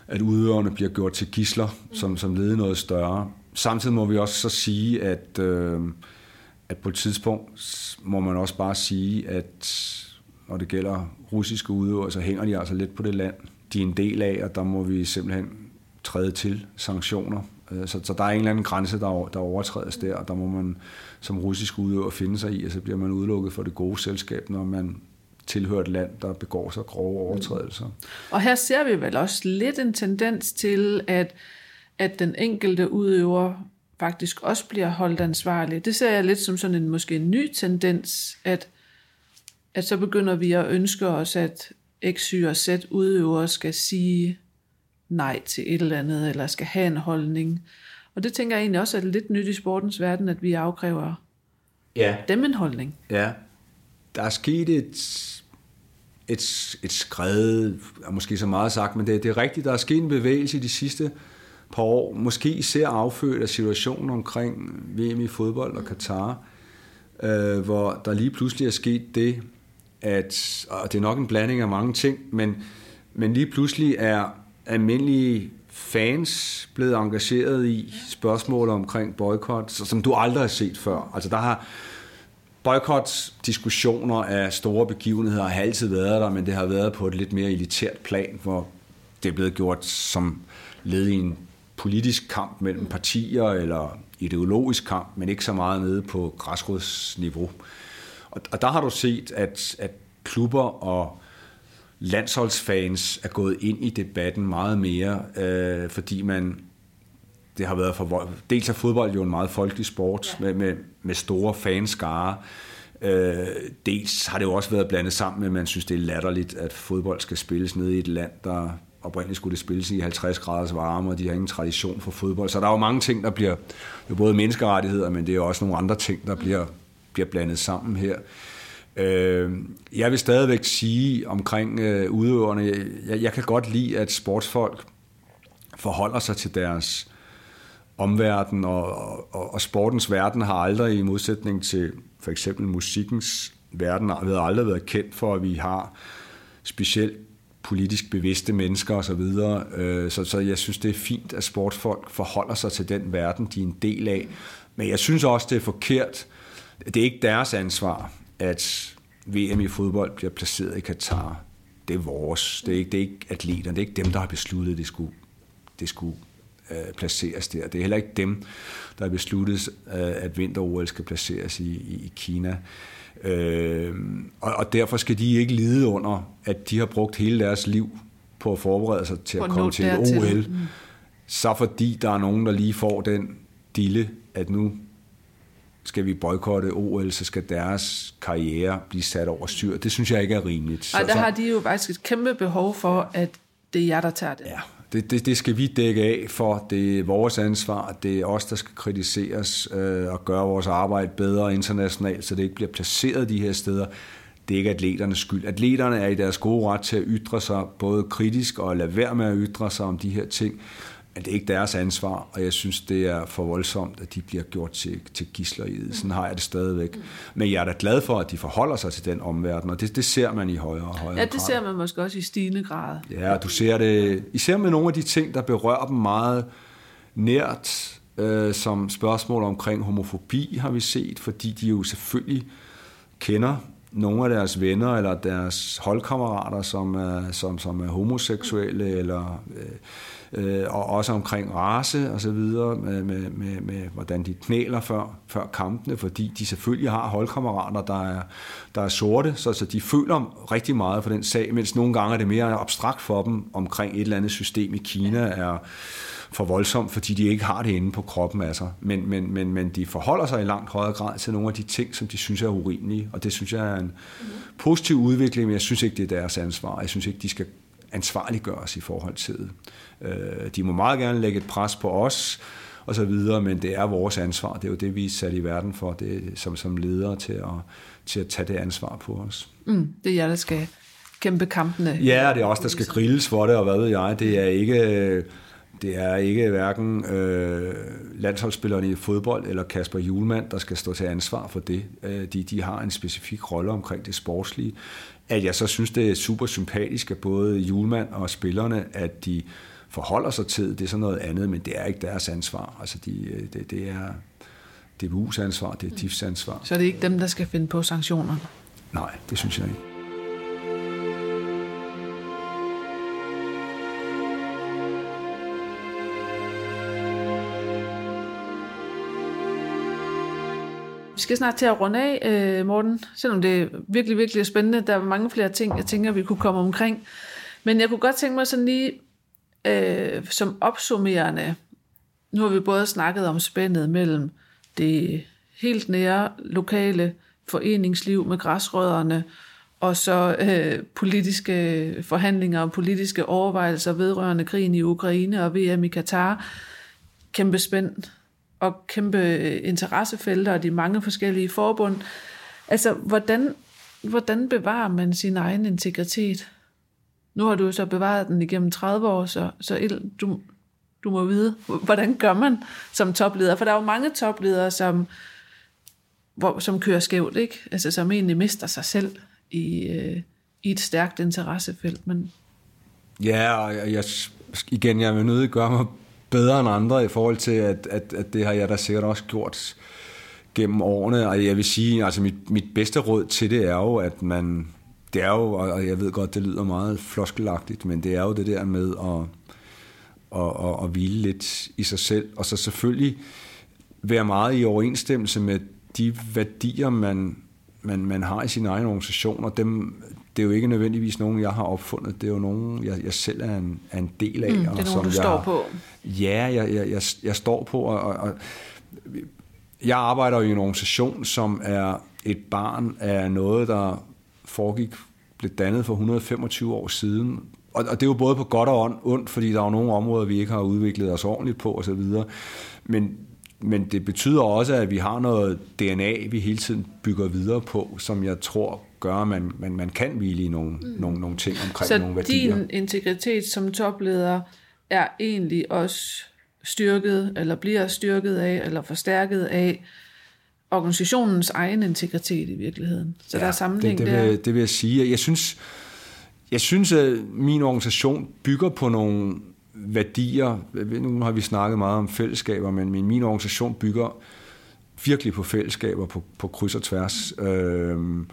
S2: at udøverne bliver gjort til gisler, som, som leder noget større. Samtidig må vi også så sige, at, øh, at på et tidspunkt må man også bare sige, at når det gælder russiske udøvere, så hænger de altså lidt på det land, de er en del af, og der må vi simpelthen træde til sanktioner. Øh, så, så der er en eller anden grænse, der, der overtrædes der, og der må man som russisk udøver finde sig i, og så bliver man udelukket for det gode selskab, når man tilhører et land, der begår sig grove overtrædelser.
S1: Og her ser vi vel også lidt en tendens til, at, at den enkelte udøver faktisk også bliver holdt ansvarlig. Det ser jeg lidt som sådan en måske en ny tendens, at, at så begynder vi at ønske os, at X, Y og Z udøvere skal sige nej til et eller andet, eller skal have en holdning. Og det tænker jeg egentlig også er lidt nyt i sportens verden, at vi afkræver ja. dem en holdning.
S2: Ja, der er sket et, et, et skred, er måske så meget sagt, men det, det er rigtigt, der er sket en bevægelse i de sidste par år, måske især affødt af situationen omkring VM i fodbold og Katar, øh, hvor der lige pludselig er sket det, at, og det er nok en blanding af mange ting, men, men lige pludselig er almindelige fans blevet engageret i spørgsmål omkring boykot, som du aldrig har set før. Altså der har boykot diskussioner af store begivenheder har altid været der, men det har været på et lidt mere elitært plan, hvor det er blevet gjort som led i en politisk kamp mellem partier eller ideologisk kamp, men ikke så meget nede på græsrodsniveau. Og, og der har du set, at, at klubber og landsholdsfans er gået ind i debatten meget mere, øh, fordi man det har været for dels er fodbold jo en meget folkelig sport ja. med, med, med store fanskare. Øh, dels har det jo også været blandet sammen med, at man synes, det er latterligt, at fodbold skal spilles nede i et land, der oprindeligt skulle det spilles i 50 graders varme, og de har ingen tradition for fodbold. Så der er jo mange ting, der bliver, jo både menneskerettigheder, men det er også nogle andre ting, der bliver, bliver blandet sammen her. Øh, jeg vil stadigvæk sige omkring øh, udøverne, jeg, jeg kan godt lide, at sportsfolk forholder sig til deres omverden, og, og, og sportens verden har aldrig i modsætning til for eksempel musikkens verden, har aldrig været kendt for, at vi har specielt politisk bevidste mennesker osv. Så, videre. Øh, så, så jeg synes, det er fint, at sportsfolk forholder sig til den verden, de er en del af. Men jeg synes også, det er forkert. Det er ikke deres ansvar at VM i fodbold bliver placeret i Katar. Det er vores. Det er ikke, det er ikke atleterne. Det er ikke dem, der har besluttet, at det skulle, det skulle øh, placeres der. Det er heller ikke dem, der har besluttet, øh, at vinter-OL skal placeres i, i, i Kina. Øh, og, og derfor skal de ikke lide under, at de har brugt hele deres liv på at forberede sig til at komme til et OL. Mm. Så fordi der er nogen, der lige får den dille, at nu skal vi boykotte OL, så skal deres karriere blive sat over styr. Det synes jeg ikke er rimeligt.
S1: Og der har de jo faktisk et kæmpe behov for, at det er jer, der tager det.
S2: Ja, det, det, det skal vi dække af for. Det er vores ansvar. Det er os, der skal kritiseres øh, og gøre vores arbejde bedre internationalt, så det ikke bliver placeret de her steder. Det er ikke atleternes skyld. Atleterne er i deres gode ret til at ytre sig både kritisk og lade være med at ytre sig om de her ting. Men det er ikke deres ansvar, og jeg synes, det er for voldsomt, at de bliver gjort til, til gisler i det. Sådan har jeg det stadigvæk. Men jeg er da glad for, at de forholder sig til den omverden, og det, det ser man i højere og højere
S1: Ja, det grad. ser man måske også i stigende grad.
S2: Ja, du ser det især med nogle af de ting, der berører dem meget nært, øh, som spørgsmål omkring homofobi har vi set, fordi de jo selvfølgelig kender nogle af deres venner eller deres holdkammerater, som er, som, som er homoseksuelle eller... Øh, øh, og også omkring race og så videre, med, med, med, med hvordan de knæler før, før kampene, fordi de selvfølgelig har holdkammerater, der er, der er sorte, så, så de føler rigtig meget for den sag, mens nogle gange er det mere abstrakt for dem omkring et eller andet system i Kina er for voldsomt, fordi de ikke har det inde på kroppen af sig. Men, men, men, men de forholder sig i langt højere grad til nogle af de ting, som de synes er urimelige, og det synes jeg er en positiv udvikling, men jeg synes ikke, det er deres ansvar. Jeg synes ikke, de skal ansvarliggøres i forhold til det. Øh, de må meget gerne lægge et pres på os, og så videre, men det er vores ansvar. Det er jo det, vi er sat i verden for, det, som, som ledere til at, til at tage det ansvar på os.
S1: Mm, det er jeg, der skal kæmpe kampene.
S2: Ja, det er også der skal grilles for det, og hvad ved jeg. Det er ikke, det er ikke hverken øh, landsholdsspillerne i fodbold eller Kasper Julemand, der skal stå til ansvar for det. Øh, de, de har en specifik rolle omkring det sportslige. At jeg så synes, det er super sympatisk, at både Julemand og spillerne, at de forholder sig til, det er sådan noget andet, men det er ikke deres ansvar. Altså, de, øh, det, det er DBU's ansvar, det er DIFs ansvar.
S1: Så er det ikke dem, der skal finde på sanktioner?
S2: Nej, det synes jeg ikke.
S1: Vi skal snart til at runde af, øh, Morten, selvom det er virkelig, virkelig spændende. Der er mange flere ting, jeg tænker, vi kunne komme omkring. Men jeg kunne godt tænke mig sådan lige øh, som opsummerende. Nu har vi både snakket om spændet mellem det helt nære lokale foreningsliv med græsrødderne, og så øh, politiske forhandlinger og politiske overvejelser vedrørende krigen i Ukraine og VM i Katar. Kæmpe spænd og kæmpe interessefelter og de mange forskellige forbund. Altså, hvordan, hvordan bevarer man sin egen integritet? Nu har du så bevaret den igennem 30 år, så, så du, du må vide, hvordan gør man som topleder? For der er jo mange topledere, som, hvor, som kører skævt, ikke? Altså, som egentlig mister sig selv i, øh, i et stærkt interessefelt. Men...
S2: Ja, og jeg, jeg, igen, jeg vil nødt gøre mig bedre end andre i forhold til, at, at, at det har jeg da sikkert også gjort gennem årene. Og jeg vil sige, altså mit, mit bedste råd til det er jo, at man, det er jo, og jeg ved godt, det lyder meget floskelagtigt, men det er jo det der med at, at, at, at hvile lidt i sig selv, og så selvfølgelig være meget i overensstemmelse med de værdier, man, man, man har i sin egen organisation, og dem, det er jo ikke nødvendigvis nogen, jeg har opfundet. Det er jo nogen, jeg, jeg selv er en, er en del af. Mm,
S1: det er nogen,
S2: som
S1: du
S2: jeg,
S1: står på.
S2: Ja, jeg, jeg, jeg, jeg står på, og, og, og jeg arbejder jo i en organisation, som er et barn af noget, der foregik, blev dannet for 125 år siden. Og, og det er jo både på godt og ondt, fordi der er jo nogle områder, vi ikke har udviklet os ordentligt på osv. Men men det betyder også, at vi har noget DNA, vi hele tiden bygger videre på, som jeg tror gør, at man, man, man kan hvile i nogle, mm. nogle, nogle ting omkring
S1: Så
S2: nogle værdier.
S1: Så din integritet som topleder er egentlig også styrket, eller bliver styrket af, eller forstærket af organisationens egen integritet i virkeligheden. Så ja, der er sammenhæng
S2: det, det
S1: der.
S2: Vil, det vil jeg sige. Jeg synes, jeg synes, at min organisation bygger på nogle værdier. Nu har vi snakket meget om fællesskaber, men min, min organisation bygger virkelig på fællesskaber på, på kryds og tværs. Øhm,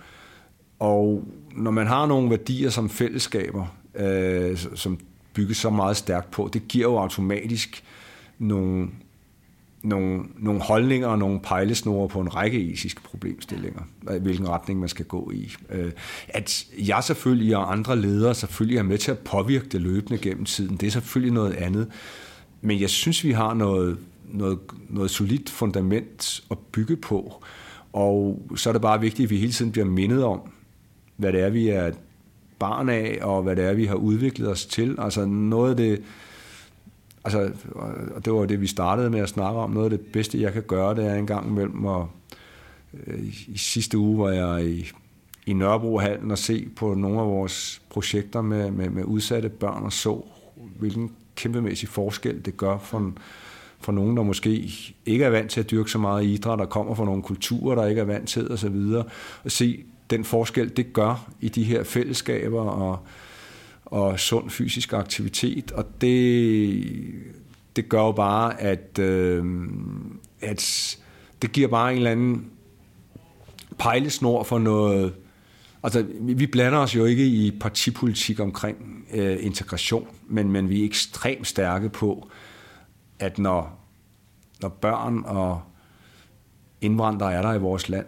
S2: og når man har nogle værdier som fællesskaber, øh, som bygges så meget stærkt på, det giver jo automatisk nogle, nogle, nogle holdninger og nogle pejlesnore på en række etiske problemstillinger, hvilken retning man skal gå i. Øh, at jeg selvfølgelig og andre ledere selvfølgelig er med til at påvirke det løbende gennem tiden, det er selvfølgelig noget andet. Men jeg synes, vi har noget, noget, noget solidt fundament at bygge på, og så er det bare vigtigt, at vi hele tiden bliver mindet om, hvad det er, vi er barn af, og hvad det er, vi har udviklet os til. Altså noget af det, altså, og det var det, vi startede med at snakke om, noget af det bedste, jeg kan gøre, det er en gang imellem, og øh, i sidste uge var jeg i, i Nørrebrohallen og se på nogle af vores projekter med, med, med udsatte børn og så, hvilken kæmpemæssig forskel det gør for, for nogen, der måske ikke er vant til at dyrke så meget idræt, og kommer fra nogle kulturer, der ikke er vant til osv., og se den forskel, det gør i de her fællesskaber og, og sund fysisk aktivitet. Og det, det gør jo bare, at, øh, at det giver bare en eller anden pejlesnor for noget... Altså, vi blander os jo ikke i partipolitik omkring øh, integration, men, men vi er ekstremt stærke på, at når, når børn og indvandrere er der i vores land,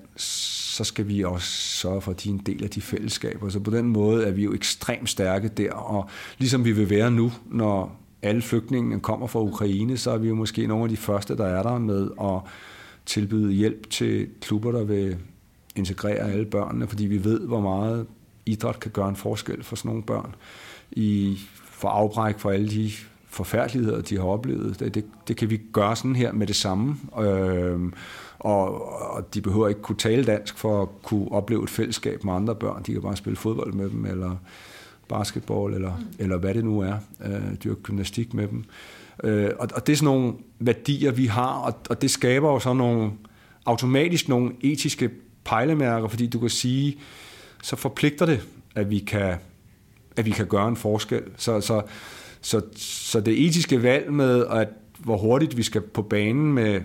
S2: så skal vi også sørge for, at de er en del af de fællesskaber. Så på den måde er vi jo ekstremt stærke der, og ligesom vi vil være nu, når alle flygtningene kommer fra Ukraine, så er vi jo måske nogle af de første, der er der med at tilbyde hjælp til klubber, der vil integrere alle børnene, fordi vi ved, hvor meget idræt kan gøre en forskel for sådan nogle børn. I for afbræk for alle de forfærdeligheder, de har oplevet. Det, det, det kan vi gøre sådan her med det samme. Øh, og, og de behøver ikke kunne tale dansk for at kunne opleve et fællesskab med andre børn. De kan bare spille fodbold med dem, eller basketball, eller, mm. eller hvad det nu er. Øh, dyrke gymnastik med dem. Øh, og, og det er sådan nogle værdier, vi har, og, og det skaber jo så nogle, automatisk nogle etiske pejlemærker, fordi du kan sige, så forpligter det, at vi kan, at vi kan gøre en forskel. Så, så, så, så det etiske valg med, at hvor hurtigt vi skal på banen med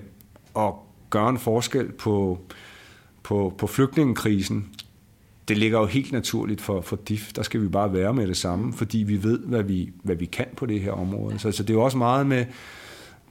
S2: at gøre en forskel på, på, på flygtningekrisen, det ligger jo helt naturligt for, for DIF. Der skal vi bare være med det samme, fordi vi ved, hvad vi, hvad vi kan på det her område. Så, så det er jo også meget med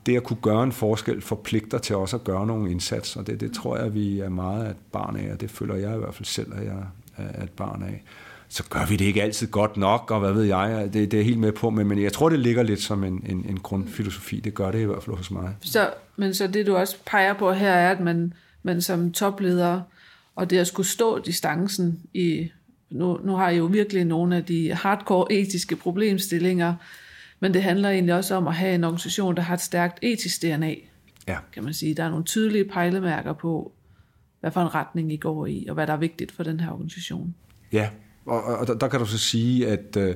S2: det at kunne gøre en forskel, forpligter til også at gøre nogle indsatser. Det, det tror jeg, vi er meget et barn af, og det føler jeg i hvert fald selv, at jeg er et barn af. Så gør vi det ikke altid godt nok, og hvad ved jeg, det, det er helt med på, men, men jeg tror, det ligger lidt som en, en, en grundfilosofi. Det gør det i hvert fald hos mig.
S1: Så, men så det, du også peger på her, er, at man, man som topleder og det at skulle stå distancen i, nu, nu har jeg jo virkelig nogle af de hardcore etiske problemstillinger, men det handler egentlig også om at have en organisation, der har et stærkt etisk DNA, ja. kan man sige. Der er nogle tydelige pejlemærker på, hvad for en retning I går i, og hvad der er vigtigt for den her organisation.
S2: Ja, og, og der, der kan du så sige, at øh,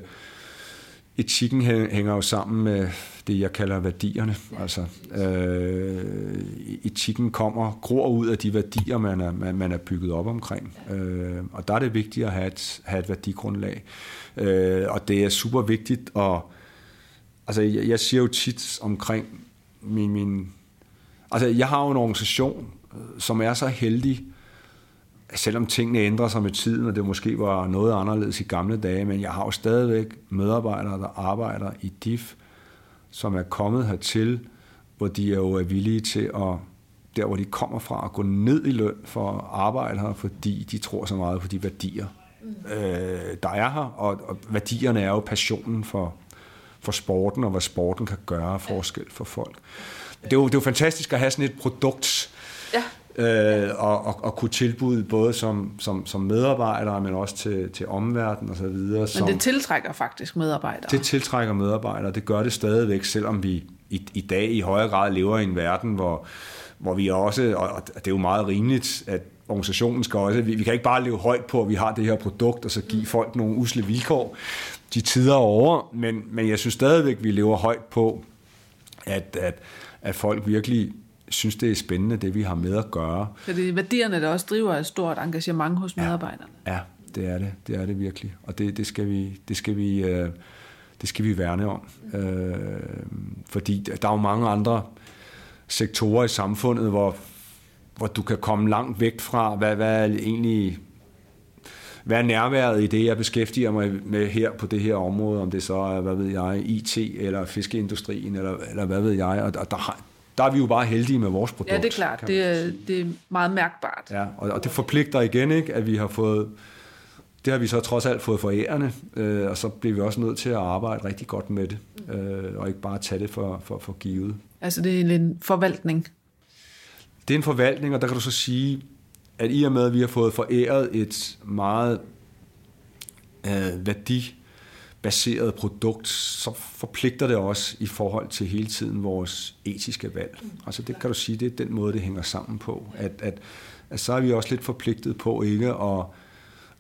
S2: etikken hænger jo sammen med det, jeg kalder værdierne. Altså, øh, etikken kommer, gror ud af de værdier, man er, man, man er bygget op omkring. Øh, og der er det vigtigt at have et, have et værdigrundlag. Øh, og det er super vigtigt at... Altså, jeg, jeg siger jo tit omkring min... min altså, jeg har jo en organisation, øh, som er så heldig, selvom tingene ændrer sig med tiden, og det måske var noget anderledes i gamle dage, men jeg har jo stadigvæk medarbejdere, der arbejder i DIF, som er kommet hertil, hvor de er jo er villige til at, der hvor de kommer fra, at gå ned i løn for at arbejde her, fordi de tror så meget på de værdier, mm. øh, der er her, og, og værdierne er jo passionen for, for sporten, og hvad sporten kan gøre forskel for folk. Det er jo, det er jo fantastisk at have sådan et produkt, ja øh, og, og, og kunne tilbyde både som, som, som medarbejdere, men også til, til omverdenen osv. Men
S1: som, det tiltrækker faktisk medarbejdere?
S2: Det tiltrækker medarbejdere, det gør det stadigvæk, selvom vi i, i dag i højere grad lever i en verden, hvor, hvor vi også, og det er jo meget rimeligt, at organisationen skal også, vi, vi kan ikke bare leve højt på, at vi har det her produkt, og så give folk nogle usle vilkår. De tider over, men, men jeg synes stadigvæk, vi lever højt på, at, at, at folk virkelig synes, det er spændende, det vi har med at gøre.
S1: Så det er værdierne, der også driver et stort engagement hos medarbejderne.
S2: Ja, ja det er det. Det er det virkelig. Og det, det skal vi, det skal vi, øh, det skal vi værne om. Øh, fordi der er jo mange andre sektorer i samfundet, hvor, hvor du kan komme langt væk fra, hvad, hvad er egentlig hvad er nærværet i det, jeg beskæftiger mig med her på det her område, om det så er, hvad ved jeg, IT eller fiskeindustrien, eller, eller hvad ved jeg, og der, der, der er vi jo bare heldige med vores produkt.
S1: Ja, det er klart. Det er, det er meget mærkbart.
S2: Ja, og, og det forpligter igen, ikke, at vi har fået... Det har vi så trods alt fået forærende, øh, og så bliver vi også nødt til at arbejde rigtig godt med det, øh, og ikke bare tage det for, for, for givet.
S1: Altså det er en forvaltning?
S2: Det er en forvaltning, og der kan du så sige, at i og med, at vi har fået foræret et meget øh, værdi baseret produkt, så forpligter det også i forhold til hele tiden vores etiske valg. Altså det kan du sige, det er den måde, det hænger sammen på. At, at, at så er vi også lidt forpligtet på ikke at,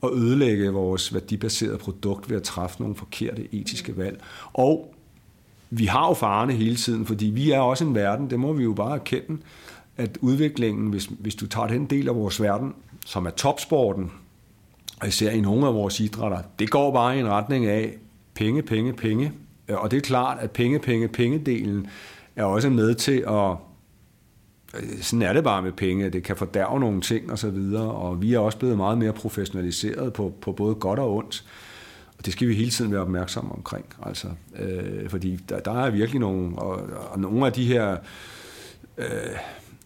S2: at ødelægge vores værdibaserede produkt ved at træffe nogle forkerte etiske valg. Og vi har jo farerne hele tiden, fordi vi er også en verden, det må vi jo bare erkende, at udviklingen, hvis, hvis du tager den del af vores verden, som er topsporten, og især i nogle af vores idrætter, det går bare i en retning af, penge, penge, penge. Øh, og det er klart, at penge, penge, pengedelen er også med til at øh, sådan er det bare med penge, det kan fordærve nogle ting og så videre, og vi er også blevet meget mere professionaliseret på, på både godt og ondt, og det skal vi hele tiden være opmærksomme omkring, altså, øh, fordi der, der er virkelig nogle, og, og nogle af de her øh,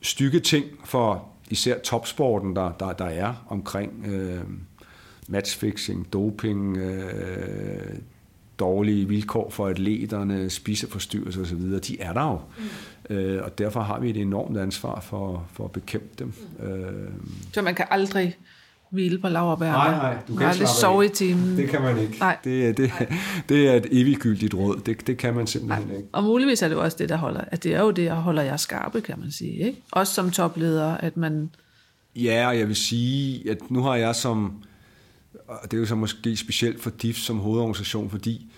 S2: stykke ting for især topsporten, der, der, der er omkring øh, matchfixing, doping, øh, dårlige vilkår for atleterne, spiseforstyrrelser osv., de er der jo. Mm. Øh, og derfor har vi et enormt ansvar for, for at bekæmpe dem. Mm.
S1: Øh. Så man kan aldrig hvile på laverbærene.
S2: Nej, nej, du kan
S1: aldrig sove i timen.
S2: Det kan man ikke.
S1: Nej.
S2: Det, er- det, det er et eviggyldigt råd. Det, det kan man simpelthen ikke.
S1: Og muligvis er det jo også det, der holder, at det er jo det, der holder jer skarpe, kan man sige. Ikke? Også som topleder, at man,
S2: Ja, og jeg vil sige, at nu har jeg som, og det er jo så måske specielt for DIF som hovedorganisation, fordi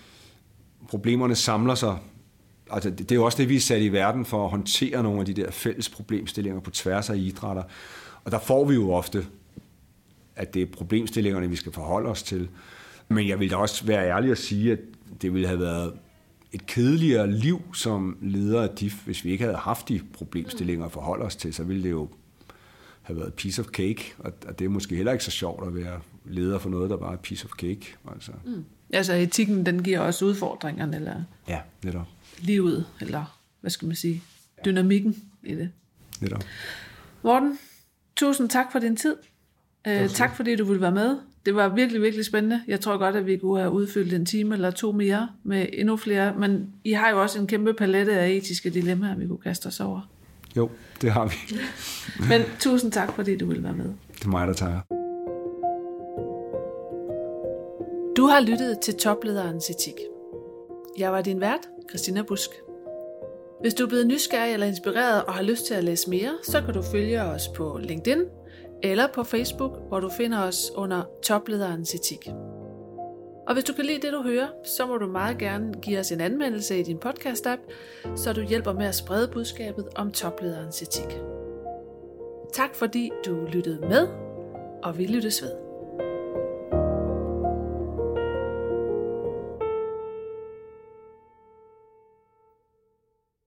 S2: problemerne samler sig. Altså, det er jo også det, vi er sat i verden for at håndtere nogle af de der fælles problemstillinger på tværs af idrætter. Og der får vi jo ofte, at det er problemstillingerne, vi skal forholde os til. Men jeg vil da også være ærlig at sige, at det ville have været et kedeligere liv som leder af DIF, hvis vi ikke havde haft de problemstillinger at forholde os til, så ville det jo have været piece of cake, og og det er måske heller ikke så sjovt at være leder for noget, der bare er piece of cake. Altså. Mm.
S1: altså etikken, den giver også udfordringerne, eller
S2: Ja, netop.
S1: livet, eller hvad skal man sige, dynamikken i det.
S2: netop.
S1: Morten, tusind tak for din tid. Uh, tak fordi du ville være med. Det var virkelig, virkelig spændende. Jeg tror godt, at vi kunne have udfyldt en time eller to mere med endnu flere, men I har jo også en kæmpe palette af etiske dilemmaer, vi kunne kaste os over.
S2: Jo, det har vi.
S1: Men tusind tak, fordi du ville være med.
S2: Det er mig, der tager.
S1: Du har lyttet til Toplederens Etik. Jeg var din vært, Christina Busk. Hvis du er blevet nysgerrig eller inspireret og har lyst til at læse mere, så kan du følge os på LinkedIn eller på Facebook, hvor du finder os under Toplederens Etik. Og hvis du kan lide det, du hører, så må du meget gerne give os en anmeldelse i din podcast-app, så du hjælper med at sprede budskabet om toplederens etik. Tak fordi du lyttede med, og vi lyttes ved.